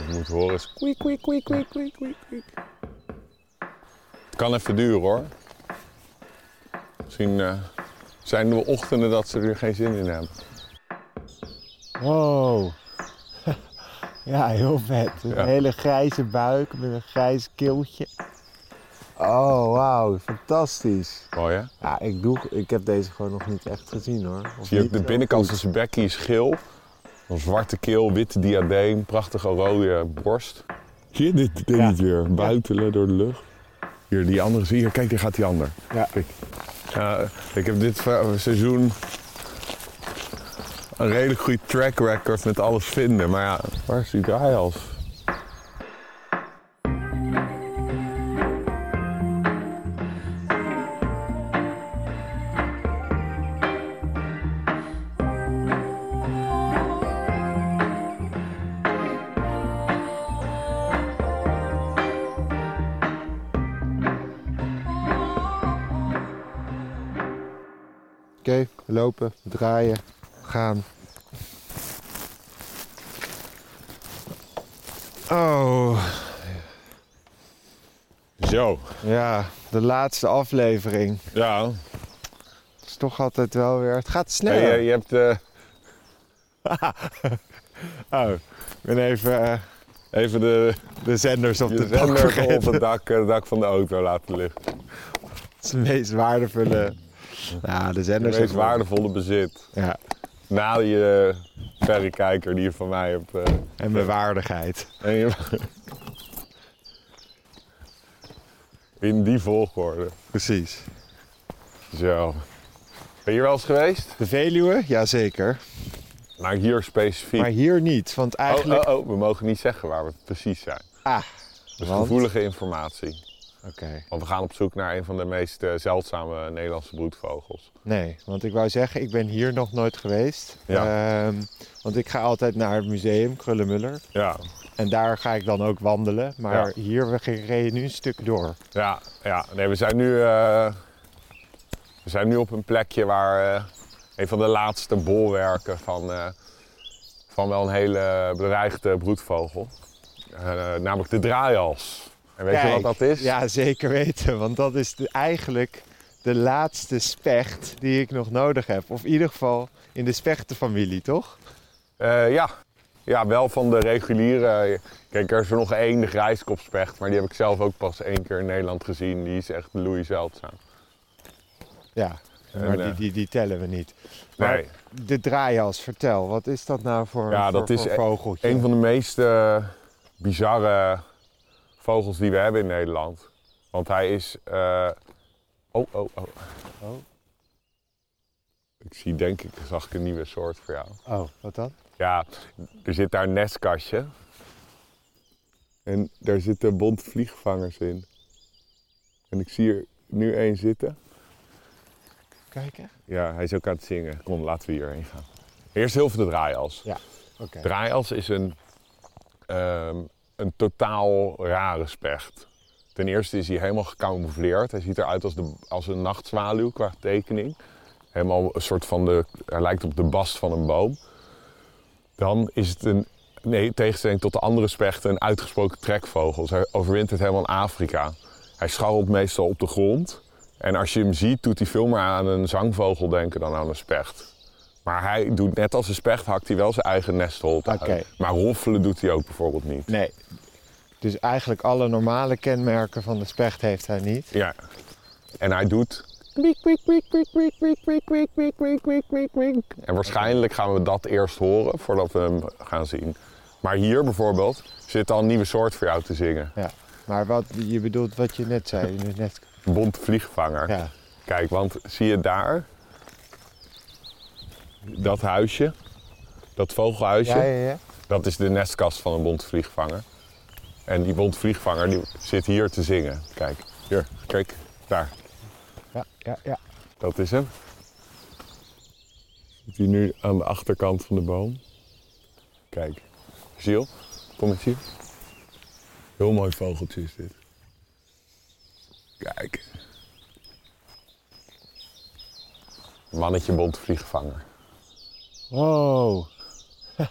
Wat je moet horen is kwiek, kwiek, kwiek, kwiek, kwiek, kwiek. Het kan even duren hoor. Misschien eh, zijn er ochtenden dat ze er geen zin in hebben. Wow. ja, heel vet. Een Ja. hele grijze buik met een grijs keeltje. Oh, wauw. Fantastisch. Mooi hè? Ja, ik, doe, ik heb deze gewoon nog niet echt gezien hoor. Of Zie je ook de binnenkant van zijn bekkie is geel. Een zwarte keel, witte diadeem, prachtige rode borst. Zie je dit niet weer? Buitelen door de lucht. Hier, die andere zie je. Hier, kijk, daar gaat die ander. Ja. Kijk. Ik heb dit seizoen een redelijk goede track record met alles vinden. Maar ja, waar is die draaihals? Lopen, draaien, gaan. Oh, Zo. ja, de laatste aflevering. Ja. Het is toch altijd wel weer. Het gaat Hey, sneller. je, je hebt eh, Oh, ik ben even eh, even de, de zenders op de zender op het dak, eh, het dak van de auto laten liggen. Het is de meest waardevolle. Ja, de waardevolle bezit. Ja, Na je verrekijker die je van mij hebt. eh, en mijn waardigheid. en je- In die volgorde. Precies. Zo. Ben je hier wel eens geweest? De Veluwe, jazeker. Nou, hier specifiek. Maar hier niet, want Oh, eigenlijk. oh, oh, we mogen niet zeggen waar we precies zijn. Ah, Dus Want? gevoelige informatie. Oké. Want we gaan op zoek naar een van de meest eh, zeldzame Nederlandse broedvogels. Nee, want ik wou zeggen, ik ben hier nog nooit geweest. Ja. Ehm, want ik ga altijd naar het museum Krullenmuller. Ja, En daar ga ik dan ook wandelen. Maar Ja. hier, we reden nu een stuk door. ja, ja. Nee, we zijn nu, eh, we zijn nu op een plekje waar eh, een van de laatste bolwerken van, van wel een hele bedreigde broedvogel. Namelijk de draaihals. En weet je wat dat is? Ja, zeker weten. Want dat is de, eigenlijk de laatste specht die ik nog nodig heb. Of in ieder geval in de spechtenfamilie, toch? Eh, ja. ja, wel van de reguliere. Kijk, er is er nog één, de grijskopspecht. Maar die heb ik zelf ook pas één keer in Nederland gezien. Die is echt loei zeldzaam. Ja, En, maar die, eh, die, die tellen we niet. Maar Nee, de draaihals, vertel. Wat is dat nou voor, Ja, voor, dat is voor e- vogeltje? een van de meest eh, bizarre vogels die we hebben in Nederland. Want hij is. eh, Oh, oh, oh. Oh. Ik zie, denk ik, zag ik een nieuwe soort voor jou. Oh, wat dan? Ja, er zit daar een nestkastje. En daar zitten bonte vliegvangers in. En ik zie er nu één zitten. Kijken. Ja, hij is ook aan het zingen. Kom, laten we hierheen gaan. Eerst heel veel de draaials. Oké. Draaials is een, ehm, een totaal rare specht. Ten eerste is hij helemaal gecamoufleerd. Hij ziet eruit als, de, als een nachtzwaluw qua tekening. Helemaal een soort van de... Hij lijkt op de bast van een boom. Dan is het een... Nee, in tegenstelling tot de andere spechten, een uitgesproken trekvogel. Hij overwintert helemaal in Afrika. Hij scharrelt meestal op de grond. En als je hem ziet, doet hij veel meer aan een zangvogel denken dan aan een specht. Maar hij doet net als een specht, hakt hij wel zijn eigen nestholte okay. Maar roffelen doet hij ook bijvoorbeeld niet. Nee. Dus eigenlijk alle normale kenmerken van de specht heeft hij niet. Ja. En hij doet... En waarschijnlijk gaan we dat eerst horen voordat we hem gaan zien. Maar hier bijvoorbeeld zit al een nieuwe soort voor jou te zingen. Ja, maar wat, je bedoelt wat je net zei. Net... Bondvliegvanger. Ja. Kijk, want zie je daar, dat huisje. Dat vogelhuisje. Ja, ja, ja. Dat is de nestkast van een bonte vliegvanger. En die bonte vliegvanger die zit hier te zingen. Kijk, hier, kijk, daar. Ja, ja, ja. Dat is hem. Zit hij nu aan de achterkant van de boom. Kijk, Giel, kom eens hier. Heel mooi vogeltje is dit. Kijk. Mannetje bonte vliegvanger. Wow.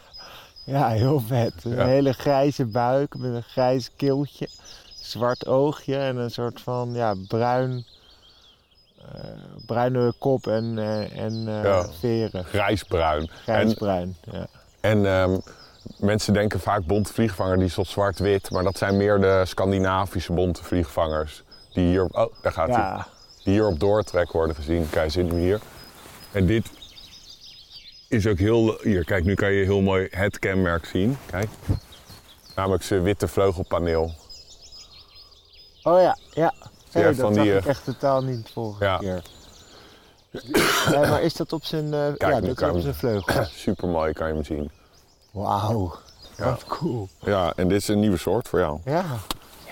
Ja, heel vet. Een Ja. hele grijze buik met een grijs keeltje, zwart oogje en een soort van ja, bruin, eh, bruine kop en, eh, en eh, Ja. veren. Grijsbruin. En, Grijsbruin. Ja. en ehm, mensen denken vaak bonte vliegvanger, die is tot zwart-wit. Maar dat zijn meer de Scandinavische bonte vliegvangers. Die hier, oh, daar gaat hij. Ja. Die hier op doortrek worden gezien. Kijk, zit nu hier. En dit is ook heel... Hier, kijk, nu kan je heel mooi het kenmerk zien. Kijk. Namelijk zijn witte vleugelpaneel. Oh ja, ja. Hey, Ja, dat van zag die, ik eh, echt totaal niet vorige Ja. keer. Maar is dat op zijn, eh, ja, dat is kan op zijn vleugel. Super mooi, kan je hem zien. Wauw, Ja. wat cool. Ja, en dit is een nieuwe soort voor jou. Ja,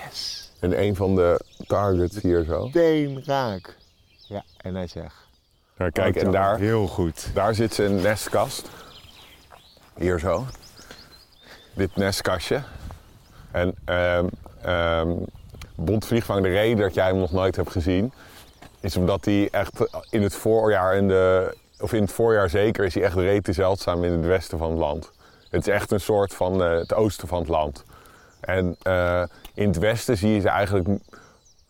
yes. En een van de targets hier zo. Teen raak. Ja, en hij zegt. Kijk, en daar, Heel goed. daar zit zijn nestkast. Hier zo. Dit nestkastje. En ehm ehm Bontvliegvang, de reden dat jij hem nog nooit hebt gezien, is omdat hij echt in het voorjaar, in de, of in het voorjaar zeker, is hij echt rete zeldzaam in het westen van het land. Het is echt een soort van eh, het oosten van het land. En eh, in het westen zie je ze eigenlijk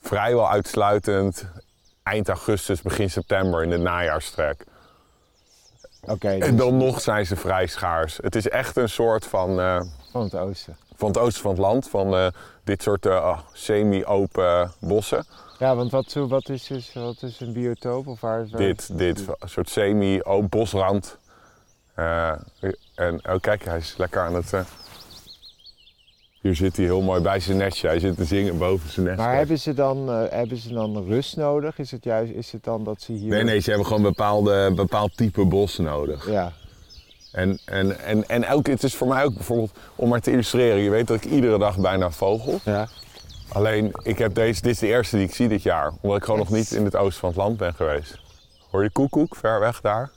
vrijwel uitsluitend eind augustus, begin september in de najaarstrek. Oké, En dus dan nog zijn ze vrij schaars. Het is echt een soort van, eh, van het oosten. van het oosten van het land, van eh, dit soort eh, oh, semi-open bossen. Ja, want wat, wat, is, dus, wat is een biotoop? Of waar is waar Dit, dit, een soort semi-open bosrand. En oh, kijk, hij is lekker aan het. Hier zit hij heel mooi bij zijn nestje. Hij zit te zingen boven zijn nest. Maar hebben ze, dan, eh, hebben ze dan rust nodig? Is het juist is het dan dat ze hier... Nee, nee, ze hebben gewoon bepaalde, bepaald type bos nodig. Ja, En, en, en, en elke, het is voor mij ook bijvoorbeeld, om maar te illustreren, je weet dat ik iedere dag bijna vogel. ja. Alleen, ik heb deze, dit is de eerste die ik zie dit jaar, omdat ik gewoon nog niet in het oosten van het land ben geweest. Hoor je koekoek ver weg daar?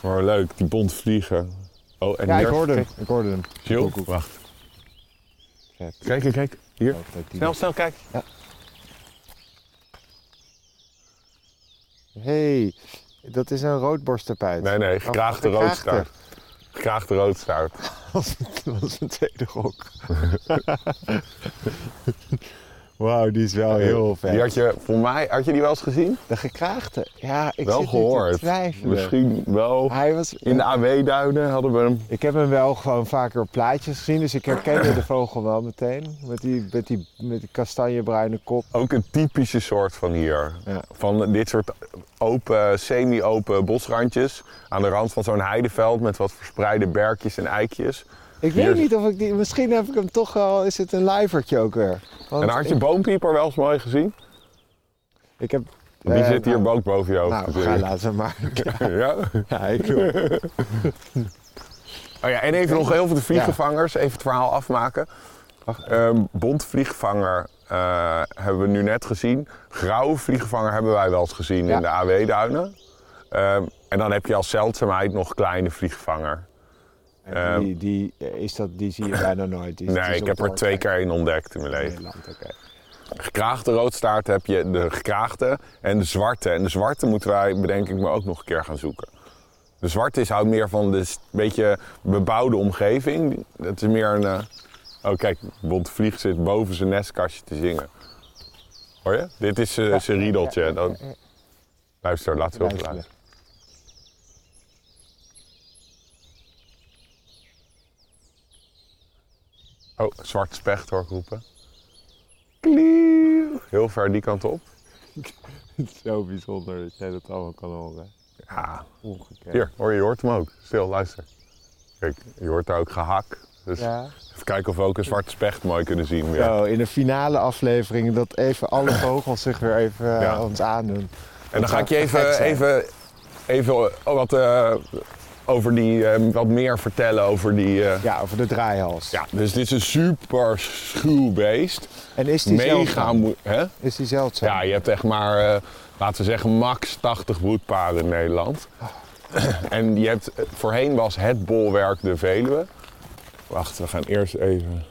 Maar leuk, die bont vliegen. Oh, en ja ik hoorde hem. Ik hoorde hem. Koekoek. wacht. Vet. Kijk, kijk, kijk. Hier. Snel, snel, kijk. hey, dat is een roodborsttapuit. Nee, nee, Of- gekraagde gekraagde. roodstaart. Gekraagde roodstaart. Dat was een tweede gok. Wauw, die is wel heel vet. Die had je, voor mij, had je die wel eens gezien? De gekraagde. Ja, ik wel zit gehoord. te twijfelen. Misschien wel. Hij was... In de AW-duinen hadden we hem. Ik heb hem wel gewoon vaker op plaatjes gezien, dus ik herkende de vogel wel meteen. Met die, met die, met die kastanjebruine kop. Ook een typische soort van hier. Ja. Van dit soort open, semi-open bosrandjes. Aan de rand van zo'n heideveld met wat verspreide berkjes en eikjes. Ik weet niet of ik die... Misschien heb ik hem toch wel... Is het een lijvertje ook weer? Want En had je ik, boompieper wel eens mooi gezien? ik heb... Die eh, zit hier nou, ook boven je hoofd Nou, ga laten maar. ja? Ja, ik wil. Oh ja, en even nog heel veel de vliegvangers, even het verhaal afmaken. Ehm bontvliegvanger eh hebben we nu net gezien. Grauwe vliegvanger hebben wij wel eens gezien Ja. in de AW-duinen. Ehm, en dan heb je als zeldzaamheid nog kleine vliegvanger. En die, die, eh, is dat, die zie je bijna nooit. Die, Nee, ik heb er twee keer één ontdekt in mijn in leven. Nederland, oké. Gekraagde roodstaart heb je de gekraagde en de zwarte. En de zwarte moeten wij, bedenk ik me, ook nog een keer gaan zoeken. De zwarte is houdt meer van de s- beetje bebouwde omgeving. Het is meer een... eh, Oh kijk, Bont Vlieg zit boven zijn nestkastje te zingen. Hoor je? Dit is eh, zijn riedeltje. Dan... Luister, laten we Luisteren. Oh, zwarte specht hoor ik roepen. Klieuw. Heel ver die kant op. Het is zo bijzonder dat jij dat allemaal kan horen. Ja, Ongekend. hier, hoor je, hoort hem ook. Stil, luister. Kijk, je hoort daar ook gehak. Dus Ja. even kijken of we ook een zwarte specht mooi kunnen zien. weer. Zo, in de finale aflevering dat even alle vogels zich weer even eh, Ja. ons aandoen. en dan ga ik je even, even, even wat, eh, over die, eh, wat meer vertellen over die... eh, Ja, over de draaihals. Ja, dus dit is een super schuw beest. En is die Mega zeldzaam? hè? Is die zeldzaam? Ja, je hebt echt maar, eh, laten we zeggen, max 80 broedparen in Nederland. En je hebt, voorheen was het bolwerk de Veluwe. Wacht, we gaan eerst even...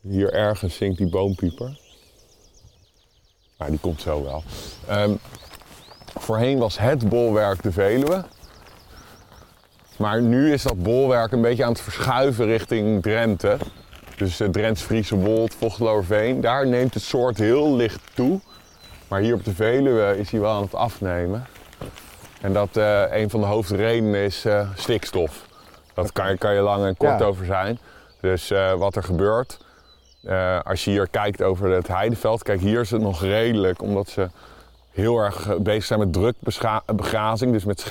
Hier ergens zingt die boompieper. Nou, die komt zo wel. Ehm, voorheen was het bolwerk de Veluwe. Maar nu is dat bolwerk een beetje aan het verschuiven richting Drenthe. Dus uh, Drents Friese Wold, Vochtloorveen. Daar neemt het soort heel licht toe. Maar hier op de Veluwe is hij wel aan het afnemen. En dat uh, een van de hoofdredenen is uh, stikstof. Dat kan je, kan je lang en kort Ja. over zijn. Dus uh, wat er gebeurt, als je hier kijkt over het heideveld, kijk hier is het nog redelijk, omdat ze heel erg eh, bezig zijn met drukbegrazing, dus met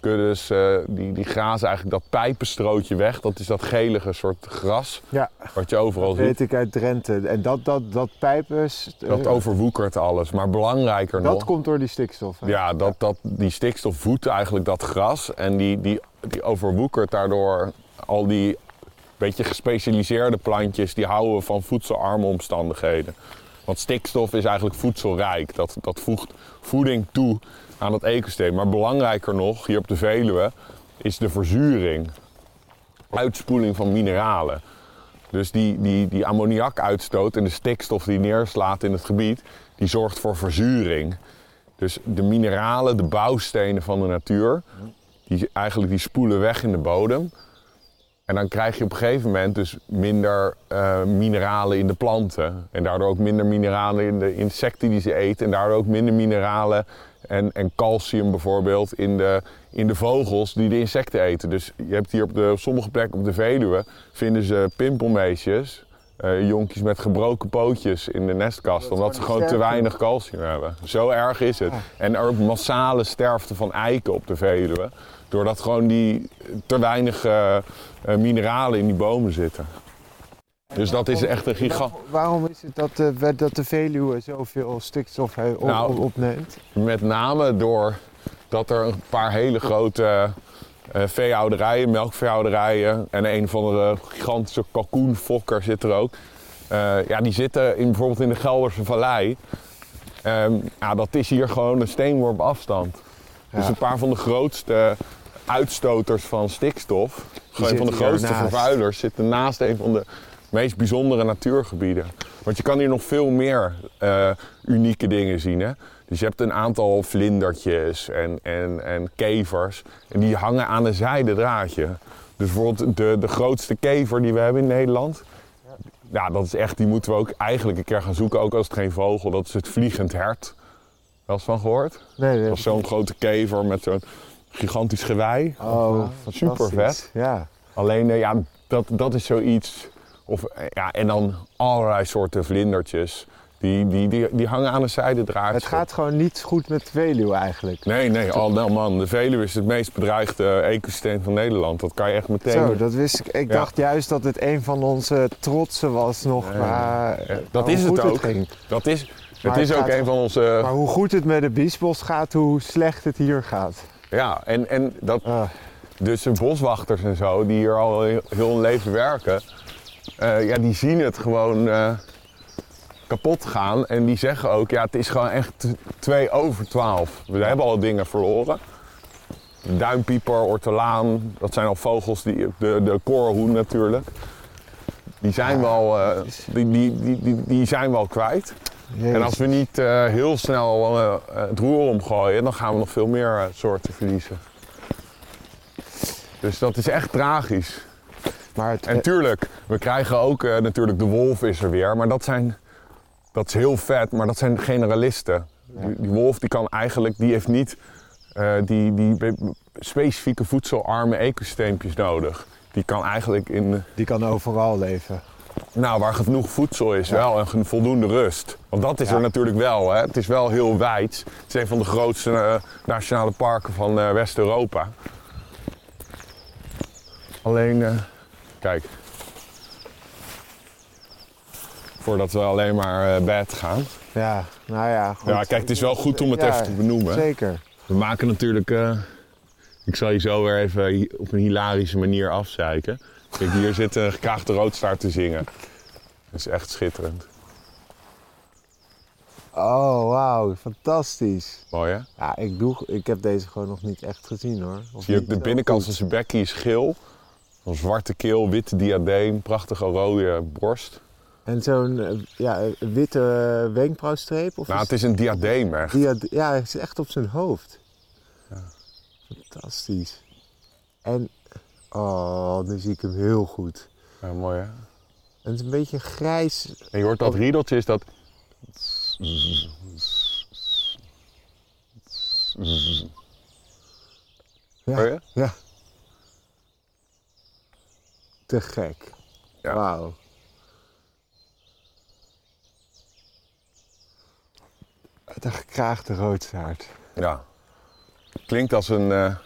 schaapskuddes. Uh, die, die grazen eigenlijk dat pijpenstrootje weg. Dat is dat gelige soort gras Ja, wat je overal dat ziet. weet ik uit Drenthe. En dat, dat, dat pijpers, eh, Dat overwoekert alles. Maar belangrijker dat nog. komt door die stikstof. hè? Ja, dat, dat, die stikstof voedt eigenlijk dat gras en die, die, die overwoekert daardoor al die beetje gespecialiseerde plantjes die houden van voedselarme omstandigheden. Want stikstof is eigenlijk voedselrijk. Dat, dat voegt voeding toe aan het ecosysteem. Maar belangrijker nog, hier op de Veluwe, is de verzuring. Uitspoeling van mineralen. Dus die, die, die ammoniakuitstoot en de stikstof die neerslaat in het gebied, die zorgt voor verzuring. Dus de mineralen, de bouwstenen van de natuur, die, eigenlijk die spoelen weg in de bodem. En dan krijg je op een gegeven moment dus minder uh, mineralen in de planten. En daardoor ook minder mineralen in de insecten die ze eten. En daardoor ook minder mineralen en, en calcium bijvoorbeeld in de, in de vogels die de insecten eten. Dus je hebt hier op, de, op sommige plekken op de Veluwe vinden ze pimpelmeesjes. Uh, jonkjes met gebroken pootjes in de nestkast, omdat ze gewoon te weinig calcium hebben. Zo erg is het. En er ook massale sterfte van eiken op de Veluwe. Doordat gewoon die te weinig uh, uh, mineralen in die bomen zitten. Dus dat is echt een gigant. Waarom is het dat, uh, dat de Veluwe zoveel stikstof op, nou, opneemt? Met name door dat er een paar hele grote uh, veehouderijen, melkveehouderijen en een van de gigantische kalkoenfokker zit er ook. Uh, ja, die zitten in, bijvoorbeeld in de Gelderse Vallei. Um, ja, dat is hier gewoon een steenworp afstand. Ja. Dus een paar van de grootste uitstoters van stikstof, een van de grootste vervuilers, zitten naast een van de meest bijzondere natuurgebieden. Want je kan hier nog veel meer uh, unieke dingen zien. Hè? Dus je hebt een aantal vlindertjes en, en, en kevers. En die hangen aan een zijde draadje. Dus bijvoorbeeld de, de grootste kever die we hebben in Nederland. Ja, dat is echt, die moeten we ook eigenlijk een keer gaan zoeken. Ook als het geen vogel, dat is het vliegend hert. Wel eens van gehoord? Nee, nee. Dat is zo'n grote kever met zo'n gigantisch gewei. Oh, super vet. Ja. Alleen, uh, ja, dat, dat is zoiets. Of, ja, en dan allerlei soorten vlindertjes. Die, die, die, die hangen aan een zijdedraadje. Het gaat gewoon niet goed met de Veluwe eigenlijk. Nee, nee, al nou man. De Veluwe is het meest bedreigde ecosysteem van Nederland. Dat kan je echt meteen... Zo, dat wist ik. Ik ja. dacht juist dat het een van onze trotsen was nog. Nee, maar, ja, dat is het ook. Het dat is, het is het ook een van onze... Maar hoe goed het met de biesbos gaat, hoe slecht het hier gaat. Ja, en, en dat... Ah. Dus de boswachters en zo, die hier al heel hun leven werken... Uh, ja, die zien het gewoon uh, kapot gaan. En die zeggen ook, ja, het is gewoon echt 2 over 12. We hebben al dingen verloren. Duimpieper, ortolaan, dat zijn al vogels, die, de, de korenhoen natuurlijk. Die zijn, wel, uh, die, die, die, die, zijn wel kwijt. Jezus. En als we niet heel snel het roer omgooien, dan gaan we nog veel meer soorten verliezen. Dus dat is echt tragisch. Maar het, en tuurlijk, we krijgen ook uh, natuurlijk de wolf is er weer, maar dat zijn dat is heel vet, maar dat zijn generalisten. Ja. Die, die, wolf die kan eigenlijk, die heeft niet uh, die, die specifieke voedselarme ecosysteempjes nodig. Die kan eigenlijk in. Die kan overal leven. Nou, waar genoeg voedsel is, ja. wel en voldoende rust. Want dat is ja. er natuurlijk wel. Hè. Het is wel heel wijd. Het is een van de grootste uh, nationale parken van uh, West-Europa. Alleen, kijk, voordat we alleen maar bed gaan. Ja, nou ja. Goed. Ja, kijk, het is wel goed om het ja, even te benoemen. Zeker. We maken natuurlijk. Ik zal je zo weer even op een hilarische manier afzeiken. Kijk, hier zit een gekraagde roodstaart te zingen. Dat is echt schitterend. Oh, wauw, fantastisch. Mooi hè? Ja, ik, doe, ik heb deze gewoon nog niet echt gezien hoor. Of Zie je ook de binnenkant van zijn bekkie is geel. Een zwarte keel, witte diadeem, prachtige rode borst. En zo'n ja, witte wenkbrauwstreep? Of nou, het is een diadeem echt. Diade ja, het is echt op zijn hoofd. Ja. Fantastisch. En, oh, nu zie ik hem heel goed. Ja, mooi hè? En het is een beetje grijs. En je hoort dat riedeltje is dat... Ja, Hoor je? ja. Te gek. Ja. Wauw. De gekraagde roodstaart. Ja. Klinkt als een... eh,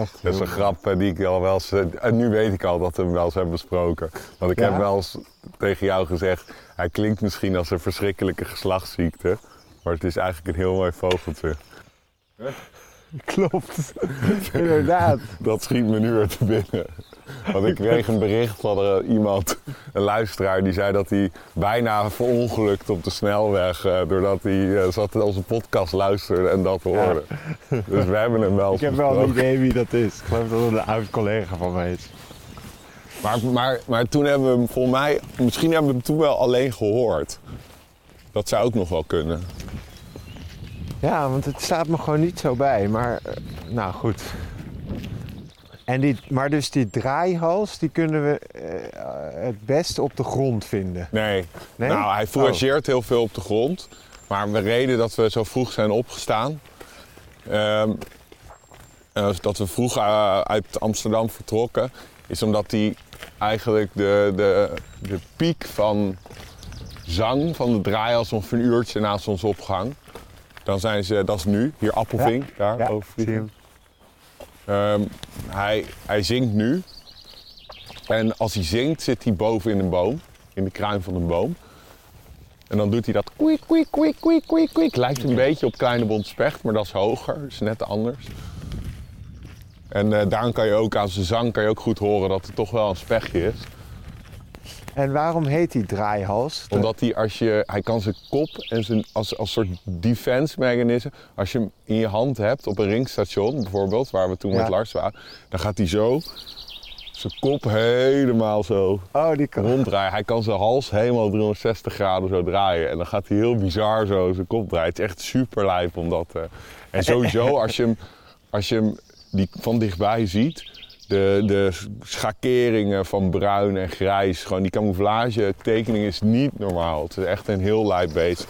Echt Dat is een grap die ik al wel eens... eh, En nu weet ik al dat we hem wel eens hebben besproken. Want ik Ja? heb wel eens tegen jou gezegd... Hij klinkt misschien als een verschrikkelijke geslachtsziekte. Maar het is eigenlijk een heel mooi vogeltje. Klopt. Inderdaad. Dat schiet me nu weer te binnen. Want ik kreeg een bericht van iemand, een luisteraar, die zei dat hij bijna verongelukt op de snelweg. eh, doordat hij eh, zat onze podcast luisterde en dat hoorde. Dus we hebben hem wel Ik heb wel een idee wie dat is. Ik geloof dat het een oud collega van mij is. Maar, maar, maar toen hebben we hem volgens mij, misschien hebben we hem toen wel alleen gehoord. Dat zou ook nog wel kunnen. Ja, want het staat me gewoon niet zo bij. Maar, eh, nou goed. En die, maar dus die draaihals, die kunnen we eh, het beste op de grond vinden. Nee. Nee? Nou, hij fourageert heel veel op de grond. Maar de reden dat we zo vroeg zijn opgestaan... ehm, eh, dat we vroeg eh, uit Amsterdam vertrokken... is omdat hij eigenlijk de, de, de piek van zang van de draaihals... ongeveer een uurtje na zonsopgang... Dan zijn ze, dat is nu, hier Appelvink, daar Ja, over. Ehm, hij, hij zingt nu. En als hij zingt, zit hij boven in een boom. In de kruin van een boom. En dan doet hij dat kwiek, kwiek, kwiek, kwiek, kwiek, kwiek. Lijkt een beetje op kleine bontspecht, maar dat is hoger. Is net anders. En eh, daarom kan je ook aan zijn zang kan je ook goed horen dat het toch wel een spechtje is. En waarom heet die draaihals? Omdat hij, als je, hij kan zijn kop en zijn, als, als soort defense mechanisme, als je hem in je hand hebt op een ringstation bijvoorbeeld, waar we toen Ja. met Lars waren, dan gaat hij zo zijn kop helemaal zo Oh, die kan... ronddraaien. Hij kan zijn hals helemaal 360 graden zo draaien en dan gaat hij heel bizar zo zijn kop draaien. Het is echt super lijp om dat... eh, En sowieso als je hem, als je hem die van dichtbij ziet, de, de schakeringen van bruin en grijs, gewoon die camouflage tekening is niet normaal. Het is echt een heel lijp beest. De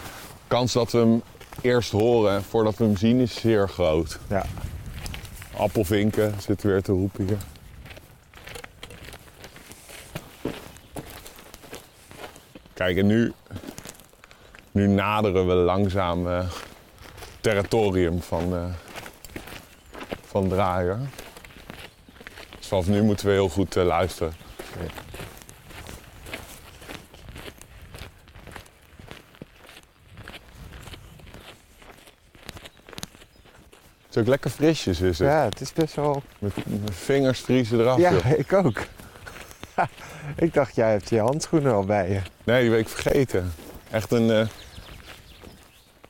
kans dat we hem eerst horen voordat we hem zien is zeer groot. Ja. Appelvinken zitten weer te roepen hier. Kijk, en nu, nu naderen we langzaam eh territorium van, eh, van Draaier. Dus vanaf nu moeten we heel goed eh, luisteren. Het is ook lekker frisjes is het. ja, het is best wel... Mijn vingers vriezen eraf. Ja, joh. ik ook. ik dacht, jij hebt je handschoenen al bij je. Nee, die ben ik vergeten. Echt een... eh,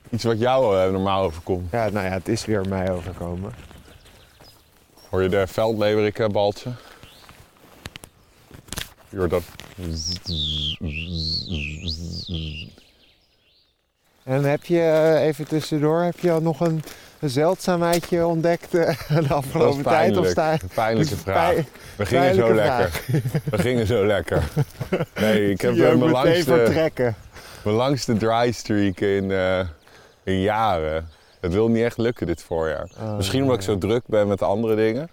iets wat jou eh, normaal overkomt. Ja, nou ja, het is weer mij overkomen. Hoor je de veldleverik eh, baltje? Je hoort dat... En heb je, eh, even tussendoor, heb je al nog een, een zeldzaamheidje ontdekt eh, de afgelopen tijd? Of sta Een pijnlijke vraag. We gingen zo lekker. We gingen zo lekker. Nee, ik heb mijn langste, mijn langste dry streak in, eh, in jaren. Het wil niet echt lukken dit voorjaar. Oh, Misschien omdat ik zo druk ben met andere dingen.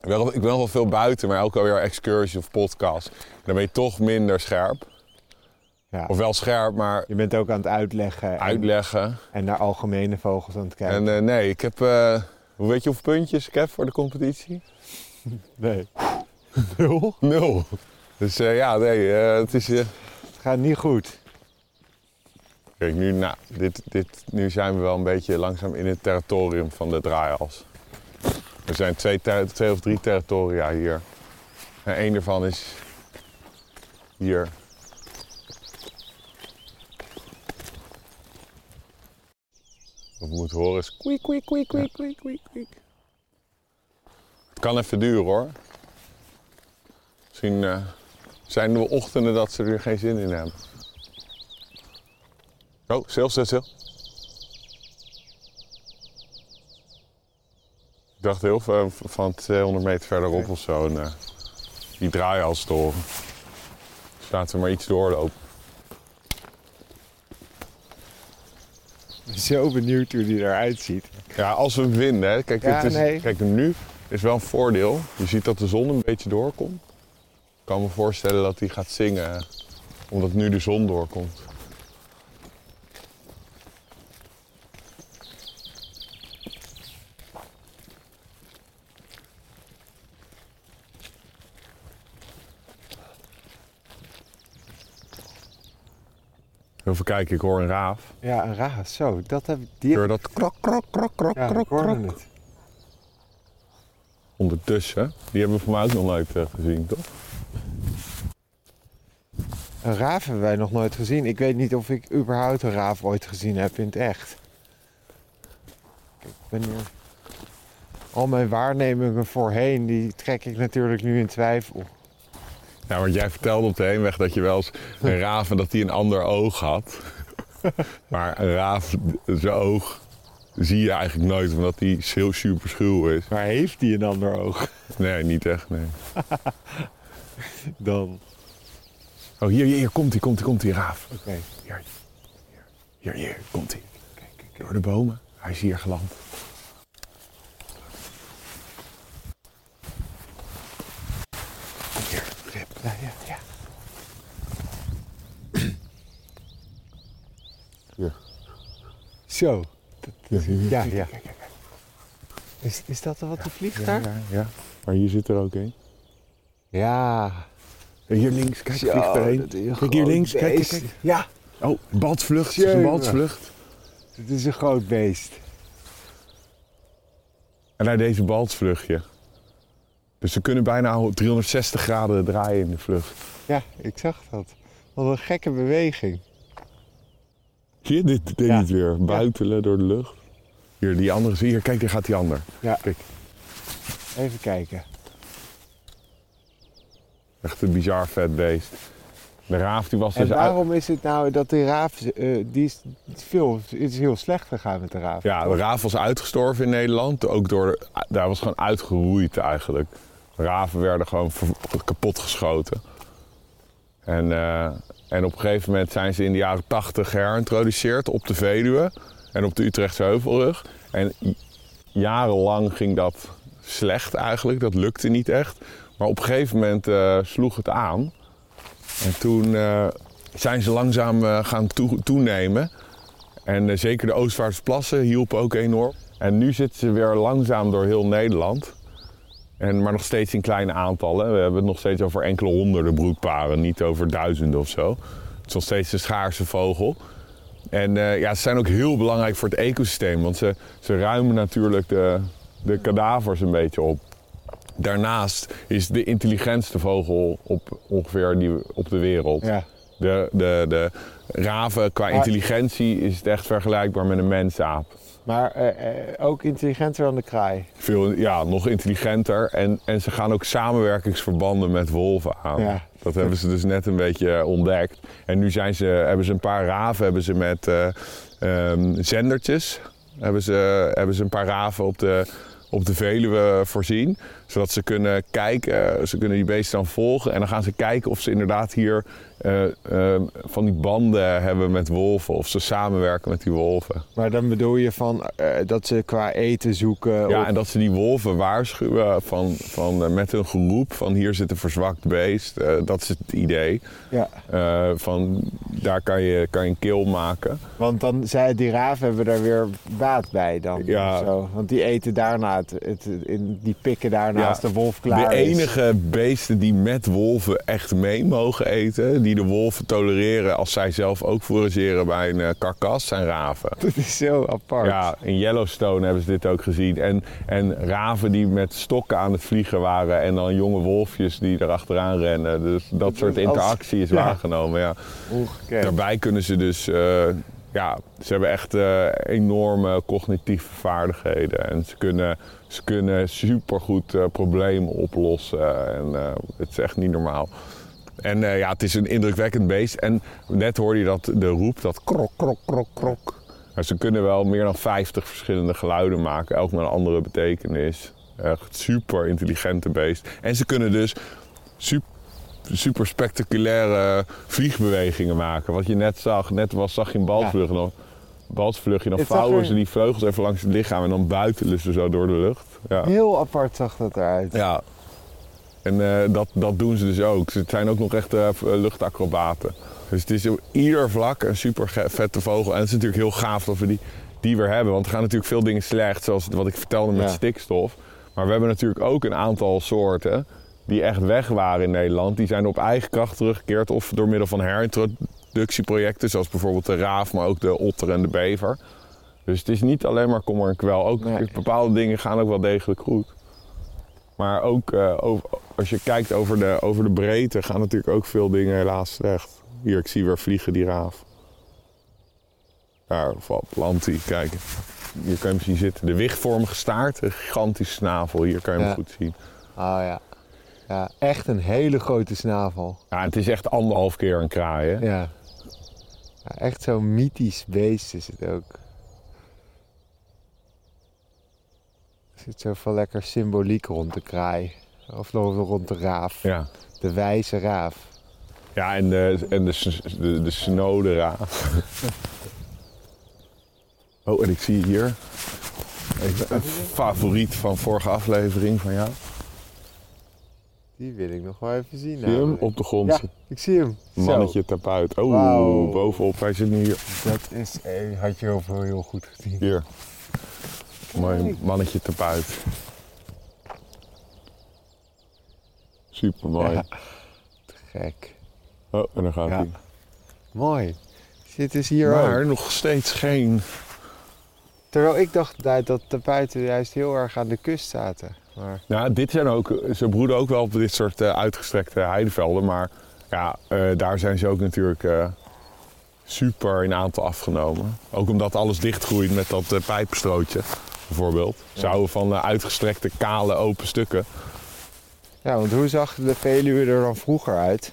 Ik ben, wel- ik ben wel veel buiten, maar elke weer excursie of podcast. Dan ben je toch minder scherp. Ja. Of wel scherp, maar Je bent ook aan het uitleggen en, uitleggen. en naar algemene vogels aan het kijken. En eh, nee, ik heb... eh, hoe weet je hoeveel puntjes ik heb voor de competitie? nee. Nul? Nul. Dus eh, ja, nee, het is... Het gaat niet goed. Kijk, nu, nou, dit, dit, nu zijn we wel een beetje langzaam in het territorium van de draaihals. Er zijn twee, twee of drie territoria hier. En één daarvan is hier. Wat we moeten horen is kwiek, kwiek, kwiek, kwiek, kwiek, kwiek, kwiek. Het kan even duren hoor. Misschien eh, zijn er wel ochtenden dat ze er geen zin in hebben. Oh, stil, stil, stil. Ik dacht heel veel van 200 meter verderop of zo. En, eh, die draaihals te horen. Dus laten we maar iets doorlopen. Ik ben zo benieuwd hoe die eruit ziet. Ja, als we vinden. Hè. Kijk, Ja, het is, nee. kijk, nu is wel een voordeel. Je ziet dat de zon een beetje doorkomt. Ik kan me voorstellen dat hij gaat zingen omdat nu de zon doorkomt. Even kijken, ik hoor een raaf. Ja, een raas. Zo, dat heb ik... Die hoor dat krok, krok, krok, krok, ja, krok, krok. het. Ondertussen, die hebben we voor mij ook nog nooit eh, gezien, toch? Een raaf hebben wij nog nooit gezien. Ik weet niet of ik überhaupt een raaf ooit gezien heb in het echt. Kijk, ik ben hier... Al mijn waarnemingen voorheen, die trek ik natuurlijk nu in twijfel. Ja, want jij vertelde op de heenweg dat je wel eens een raaf en dat hij een ander oog had. maar een raaf, zijn oog, zie je eigenlijk nooit, omdat hij heel super schuw is. Maar heeft die een ander oog Nee, niet echt, nee. dan? Oh, hier, hier, hier komt hij, komt hij, komt hij, raaf. Oké. Hier, hier, hier, hier komt hij. Door de bomen. Hij is hier geland. Ja, ja, ja. Zo. Hier. Ja, ja. Is, is dat wat er vliegt Ja, daar? ja, ja. Maar hier zit er ook een. Ja. Hier links, kijk, Zo, vliegt er een. dat Kijk hier links, kijk, kijk. Ja, Oh, balsvlucht, het is een Jemig. balsvlucht. het is een groot beest. En deed een balsvluchtje. Dus ze kunnen bijna 360 graden draaien in de vlucht. Ja, ik zag dat. Wat een gekke beweging. Zie je, dit deed Ja. weer. Buitelen door de lucht. Hier, die andere, zie je, kijk, daar gaat die ander. Ja. Kijk, Even kijken. echt een bizar vet beest. De raaf die was En dus uit... waarom is het nou dat die raaf, eh, die is, veel, het is heel slecht gegaan met de raaf? Ja, de raaf was uitgestorven in Nederland. Ook door, de- daar was gewoon uitgeroeid eigenlijk. Raven werden gewoon kapot geschoten. En, eh, en op een gegeven moment zijn ze in de jaren 80 herintroduceerd op de Veluwe en op de Utrechtse Heuvelrug. En jarenlang ging dat slecht eigenlijk, dat lukte niet echt. Maar op een gegeven moment eh, sloeg het aan. En toen eh, zijn ze langzaam gaan toe- toenemen. En zeker de Oostvaardersplassen hielpen ook enorm. En nu zitten ze weer langzaam door heel Nederland. En, maar nog steeds in kleine aantallen. We hebben het nog steeds over enkele honderden broedparen, niet over duizenden of zo. Het is nog steeds een schaarse vogel. En eh, ja, ze zijn ook heel belangrijk voor het ecosysteem, want ze, ze ruimen natuurlijk de, de kadavers een beetje op. Daarnaast is de intelligentste vogel op ongeveer die, op de wereld. Ja. De, de, de raven qua intelligentie is het echt vergelijkbaar met een mensaap. Maar eh, eh, ook intelligenter dan de kraai. Veel, ja, nog intelligenter. En, en ze gaan ook samenwerkingsverbanden met wolven aan. Ja. Dat hebben ze dus net een beetje ontdekt. En nu zijn ze, hebben ze een paar raven hebben ze met eh, ehm, zendertjes. Hebben ze, hebben ze een paar raven op de, op de Veluwe voorzien. Zodat ze kunnen kijken, ze kunnen die beesten dan volgen. En dan gaan ze kijken of ze inderdaad hier eh, ehm, van die banden hebben met wolven. Of ze samenwerken met die wolven. Maar dan bedoel je van eh, dat ze qua eten zoeken. Ja, of- en dat ze die wolven waarschuwen van, van, eh, met een geroep van hier zit een verzwakt beest. Dat is het idee. ja. Van daar kan je, kan je een kil maken. Want dan zei die raven hebben daar weer baat bij dan. Ja. Zo. Want die eten daarna, het, het, in, die pikken daarna Ja. als de wolf klaar de is. enige beesten die met wolven echt mee mogen eten, die de wolven tolereren als zij zelf ook forageren bij een eh, karkas, zijn raven. Dat is zo apart. Ja, in Yellowstone hebben ze dit ook gezien. En, en raven die met stokken aan het vliegen waren en dan jonge wolfjes die erachteraan rennen. Dus dat soort Als- interactie is ja. waargenomen. Ja. Ongekend. Daarbij kunnen ze dus, eh, ja, ze hebben echt eh, enorme cognitieve vaardigheden. En ze kunnen, ze kunnen supergoed problemen oplossen. En het is echt niet normaal. En eh, ja, het is een indrukwekkend beest. En net hoorde je dat de roep, dat krok, krok, krok, krok. Maar ze kunnen wel meer dan 50 verschillende geluiden maken, elk met een andere betekenis. Echt super intelligente beest. En ze kunnen dus super, super spectaculaire vliegbewegingen maken. Wat je net zag, net was, zag je een balvlug nog. Balsvlugje, dan vouwen er- ze die vleugels even langs het lichaam en dan buitelen ze zo door de lucht. Ja. Heel apart zag dat eruit. Ja. En eh, dat, dat doen ze dus ook. Ze zijn ook nog echt eh, luchtacrobaten. Dus het is op ieder vlak een super vette vogel. En het is natuurlijk heel gaaf dat we die, die weer hebben. Want er gaan natuurlijk veel dingen slecht, zoals wat ik vertelde met Ja. stikstof. Maar we hebben natuurlijk ook een aantal soorten die echt weg waren in Nederland. Die zijn op eigen kracht teruggekeerd. Of door middel van herintroductieprojecten, zoals bijvoorbeeld de raaf, maar ook de otter en de bever. Dus het is niet alleen maar kommer en kwel. Ook Nee. bepaalde dingen gaan ook wel degelijk goed. Maar ook eh, over- als je kijkt over de, over de breedte gaan natuurlijk ook veel dingen helaas slecht. Hier, ik zie weer vliegen die raaf. Daar, of Atlantie, kijk. Hier kan je hem zien zitten. De wichtvormige staart, een gigantische snavel. Hier kan je hem goed zien. Oh ja. Ja, echt een hele grote snavel. Ja, het is echt anderhalf keer een kraai, hè? Ja. ja echt zo'n mythisch beest is het ook. Er zit zoveel lekker symboliek rond de kraai. Of nog rond de raaf. Ja. De wijze raaf. Ja, en de, en de, de, de snode raaf. Oh, en ik zie hier even een favoriet van vorige aflevering van jou. Die wil ik nog wel even zien. Zie je hem op de grond Ja, ik zie hem. Mannetje tapuit. Oh, bovenop. Hij zit nu hier. Dat is, had je heel, veel heel goed gezien. Hier. Mooi mannetje tapuit. Super mooi. Ja. Gek. Oh, en dan gaat Ja. hij. Mooi. Zit dus hier Maar nog steeds geen. Terwijl ik dacht dat, de buiten juist heel erg aan de kust zaten. Maar Nou, dit zijn ook. Ze broeden ook wel op dit soort eh, uitgestrekte heidevelden. Maar ja, eh, daar zijn ze ook natuurlijk eh, super in aantal afgenomen. Ook omdat alles dichtgroeit met dat eh pijpenstrootje, bijvoorbeeld. Zouden van eh, uitgestrekte, kale, open stukken. Ja, want hoe zag de Veluwe er dan vroeger uit?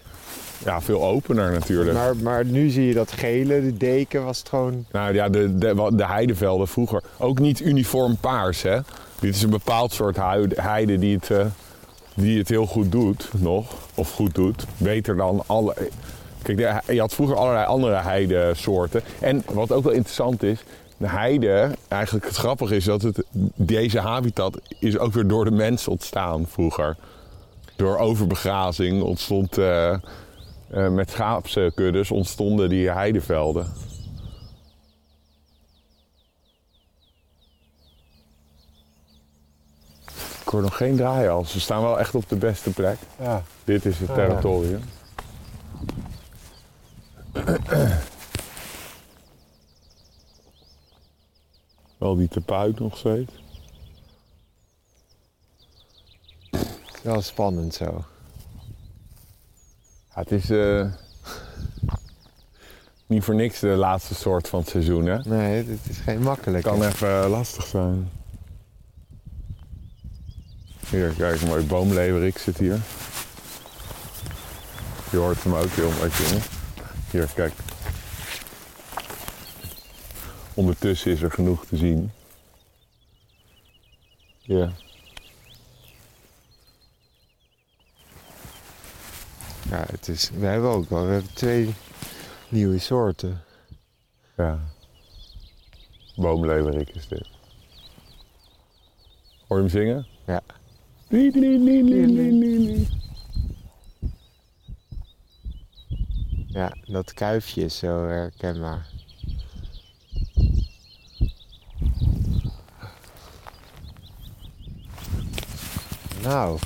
Ja, veel opener natuurlijk. Maar, maar nu zie je dat gele, de deken was het gewoon... Nou ja, de, de, de heidevelden vroeger. Ook niet uniform paars, hè. Dit is een bepaald soort heide die het, eh, die het heel goed doet, nog. Of goed doet. Beter dan alle... Kijk, je had vroeger allerlei andere heidesoorten. En wat ook wel interessant is... De heide, eigenlijk het grappige is dat het, deze habitat is ook weer door de mens ontstaan vroeger. Door overbegrazing ontstond... eh, eh, met schaapskuddes ontstonden die heidevelden. Ik hoor nog geen draaihals. Ze staan wel echt op de beste plek. Ja. Dit is het territorium. Wel die tepuit nog steeds. Wel spannend zo. Ja, het is eh, niet voor niks de laatste soort van het seizoen, hè? Nee, dit is geen makkelijk. kan even eh, lastig zijn. Hier, kijk, een mooi boomleverik zit hier. Je hoort hem ook heel mooi jongen. Hier, kijk. Ondertussen is er genoeg te zien. Ja. Ja, het is, we hebben ook wel we hebben twee nieuwe soorten. Ja. Boomleverik is dit. Hoor je hem zingen? Ja. Ja, dat kuifje is zo herkenbaar. Nou,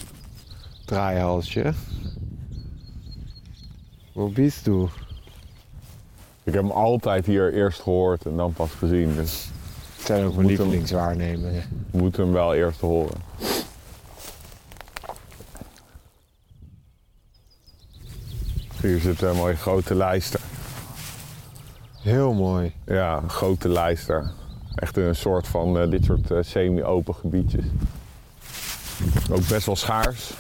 draaihalsje. Wo bist du? Ik heb hem altijd hier eerst gehoord en dan pas gezien. Dus Het zijn ook mijn Moet hem- lievelingswaarnemingen. we moeten hem wel eerst horen. Hier zit een mooie grote lijster. Heel mooi. Ja, een grote lijster. Echt een soort van eh, dit soort eh, semi-open gebiedjes. Ook best wel schaars.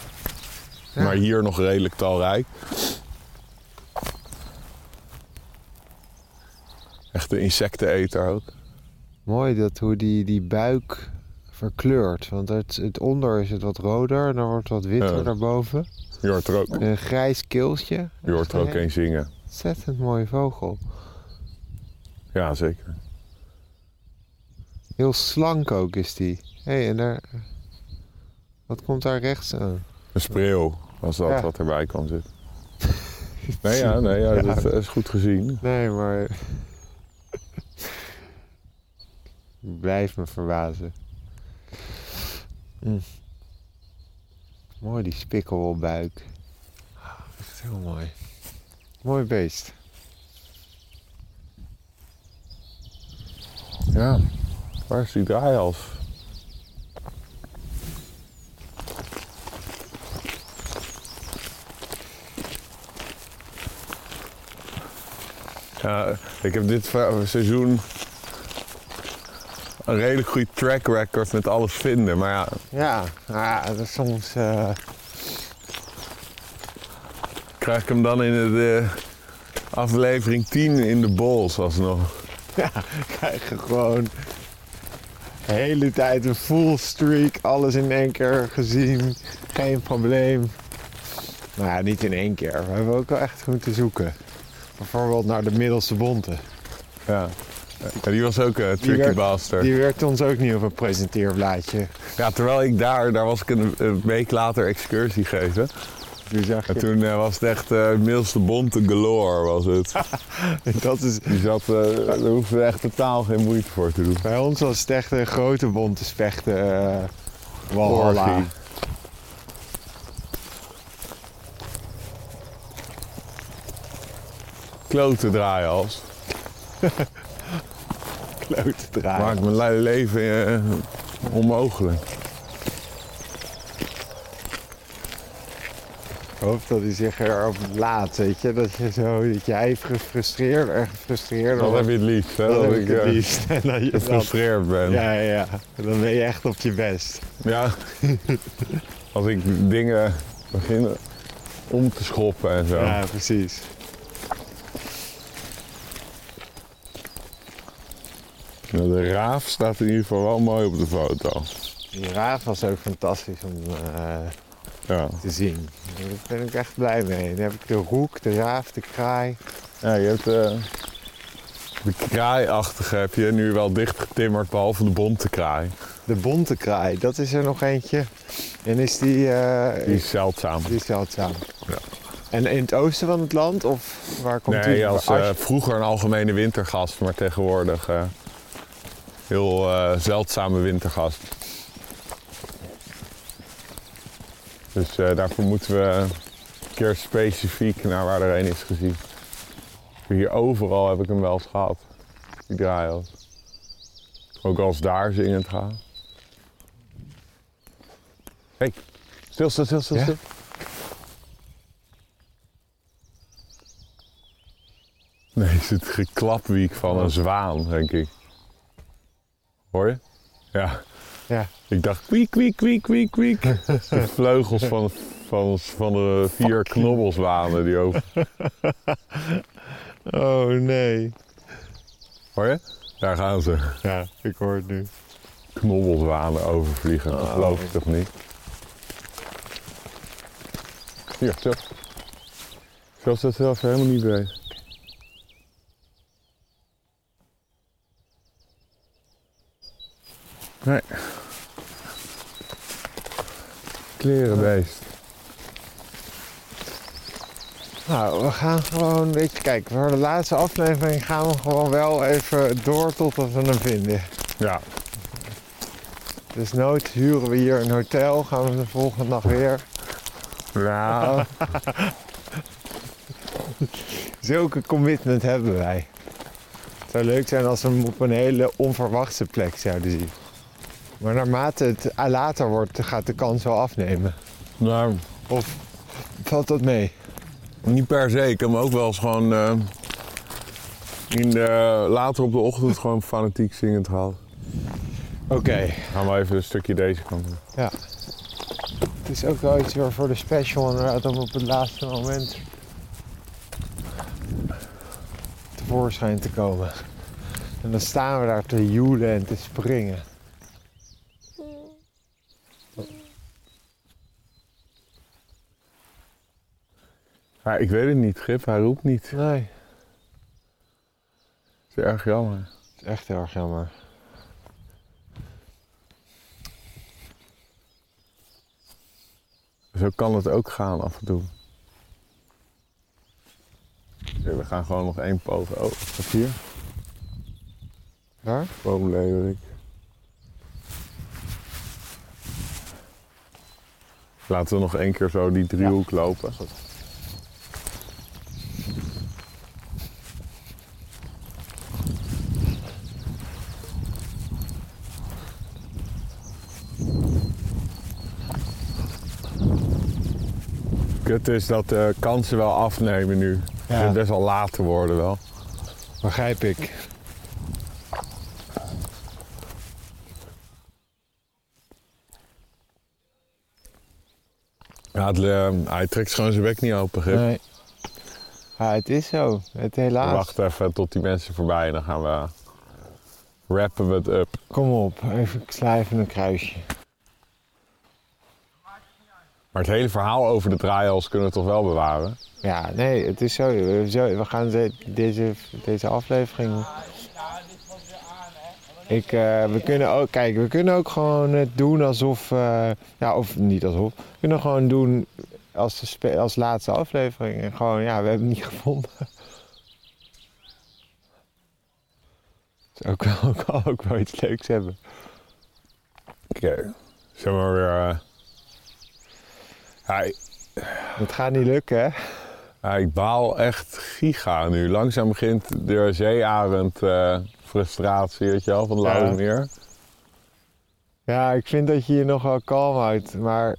Ja. Maar hier nog redelijk talrijk. Een insecteneter ook. Mooi dat hoe die, die buik verkleurt. Want het, het onder is het wat roder en dan wordt het wat witter Ja. daarboven. Je hoort er ook, Een grijs keeltje. je hoort er ook een zingen. Ontzettend mooie vogel. Ja, zeker. Heel slank ook is die. Hé, hey, en daar... Wat komt daar rechts aan? Een spreeuw was dat Ja. wat erbij kwam zitten. Nee, ja, nee, Ja. dat is goed gezien. Nee, maar... Blijf me verbazen. Mm. Mooi die spikkelbuik. Ah, Echt heel mooi. Mooi beest. Ja, waar is die draaihals? Ja, ik heb dit seizoen een redelijk goede track record met alles vinden. Maar ja, Ja, ja dat is soms... eh, krijg ik hem dan in de aflevering 10 in de bols alsnog. krijg je gewoon de hele tijd een full streak, alles in één keer gezien, geen probleem. Nou ja, niet in één keer. We hebben ook wel echt moeten zoeken. Bijvoorbeeld naar de middelste bonte. Ja. Ja, die was ook een tricky werd- bastard. Die werkte ons ook niet op een presenteerblaadje. Ja, terwijl ik daar, daar was ik een, een week later excursie geven. Toen zag En je, toen eh, was het echt eh middelste bonte galore was het. dat is, Die zat, eh daar hoefde we echt totaal geen moeite voor te doen. bij ons was het echt een grote bonte spechten. eh Walhalla. Orgie. Klote draaihals. Klote draai. Maakt mijn le- leven eh, onmogelijk. Ik hoop dat hij zich erop laat, weet je. Dat je zo, dat jij gefrustreerd, erg gefrustreerd Dat heb je het liefst, hè? Dat Dat, heb ik het eh, liefst. En dat je gefrustreerd ben. ja, ja, ja. Dan ben je echt op je best. Ja. Als ik dingen begin om te schoppen en zo. Ja, precies. De raaf staat in ieder geval wel mooi op de foto. Die raaf was ook fantastisch om eh, Ja. te zien. Daar ben ik echt blij mee. Dan heb ik de roek, de raaf, de kraai. Ja, je hebt eh, de kraaiachtige heb je nu wel dichtgetimmerd, behalve de bonte kraai. De bonte kraai, dat is er nog eentje. En is die, eh, Die is zeldzaam. die is zeldzaam. Ja. En in het oosten van het land? Of waar komt Nee, die? als eh, vroeger een algemene wintergast, maar tegenwoordig heel eh, zeldzame wintergast. Dus eh, daarvoor moeten we een keer specifiek naar waar er een is gezien. Hier overal heb ik hem wel eens gehad, die draaihals. Ook als daar zingend gaat. Hey, stil, stil, stil, stil. Ja? stil. Nee, is het geklapwiek van een zwaan, denk ik. Hoor je? Ja. Ja. Ik dacht kwiek, kwiek, kwiek, kwiek, kwiek. De vleugels van, van, van de vier knobbelzwanen die over... Oh nee. Hoor je? Daar gaan ze. Ja, ik hoor het nu. Knobbelzwanen overvliegen. Dat Oh. geloof ik toch niet? Hier, zo. Is dat zelf helemaal niet bezig. Nee. Klerenbeest. Nou, we gaan gewoon, weet je, kijk, voor de laatste aflevering gaan we gewoon wel even door totdat we hem vinden. Ja, Dus nooit huren we hier een hotel, gaan we de volgende dag weer. nou, Zulke commitment hebben wij. Het zou leuk zijn als we hem op een hele onverwachte plek zouden zien. Maar naarmate het later wordt, gaat de kans wel afnemen. nou, Of valt dat mee? niet per se. Ik heb ook wel eens gewoon eh, in de, later op de ochtend gewoon fanatiek zingend gehad. Oké. Gaan we even een stukje deze kant doen. Het is ook wel iets weer voor de special inderdaad om op het laatste moment tevoorschijn te komen. En dan staan we daar te joelen en te springen. Ja, ik weet het niet, Gip. Hij roept niet. Nee, Het is erg jammer. het is echt heel erg jammer. Zo kan het ook gaan af en toe. Oké, we gaan gewoon nog één poging. Oh, wat hier? Waar? Boomleeuwerik. Laten we nog één keer zo die driehoek lopen. Kut is dat de kansen wel afnemen nu. Het begint best wel laat te worden wel. Begrijp ik. Ja, het, eh, hij trekt gewoon zijn bek niet open. Gip. Nee. Ja, het is zo. Het helaas. wachten even tot die mensen voorbij en dan gaan we rappen we het up. Kom op, even, ik sla even een kruisje. Maar het hele verhaal over de draaihals kunnen we toch wel bewaren? Ja, nee, het is zo. We, we gaan de- deze, deze aflevering. Ik, eh, we kunnen ook, kijk, we kunnen ook gewoon het doen alsof, eh, ja, of niet alsof. We kunnen gewoon doen als, de als laatste aflevering. En gewoon, ja, we hebben het niet gevonden. Is ook wel, ook, ook wel iets leuks hebben. Oké. Zeg maar weer... eh, ik, Het gaat niet lukken, hè? ja, ik baal echt giga nu. Langzaam begint de zeearend eh, frustratie, weet je wel, van Ja. Lauwermeer. Ja, ik vind dat je je nog wel kalm houdt, maar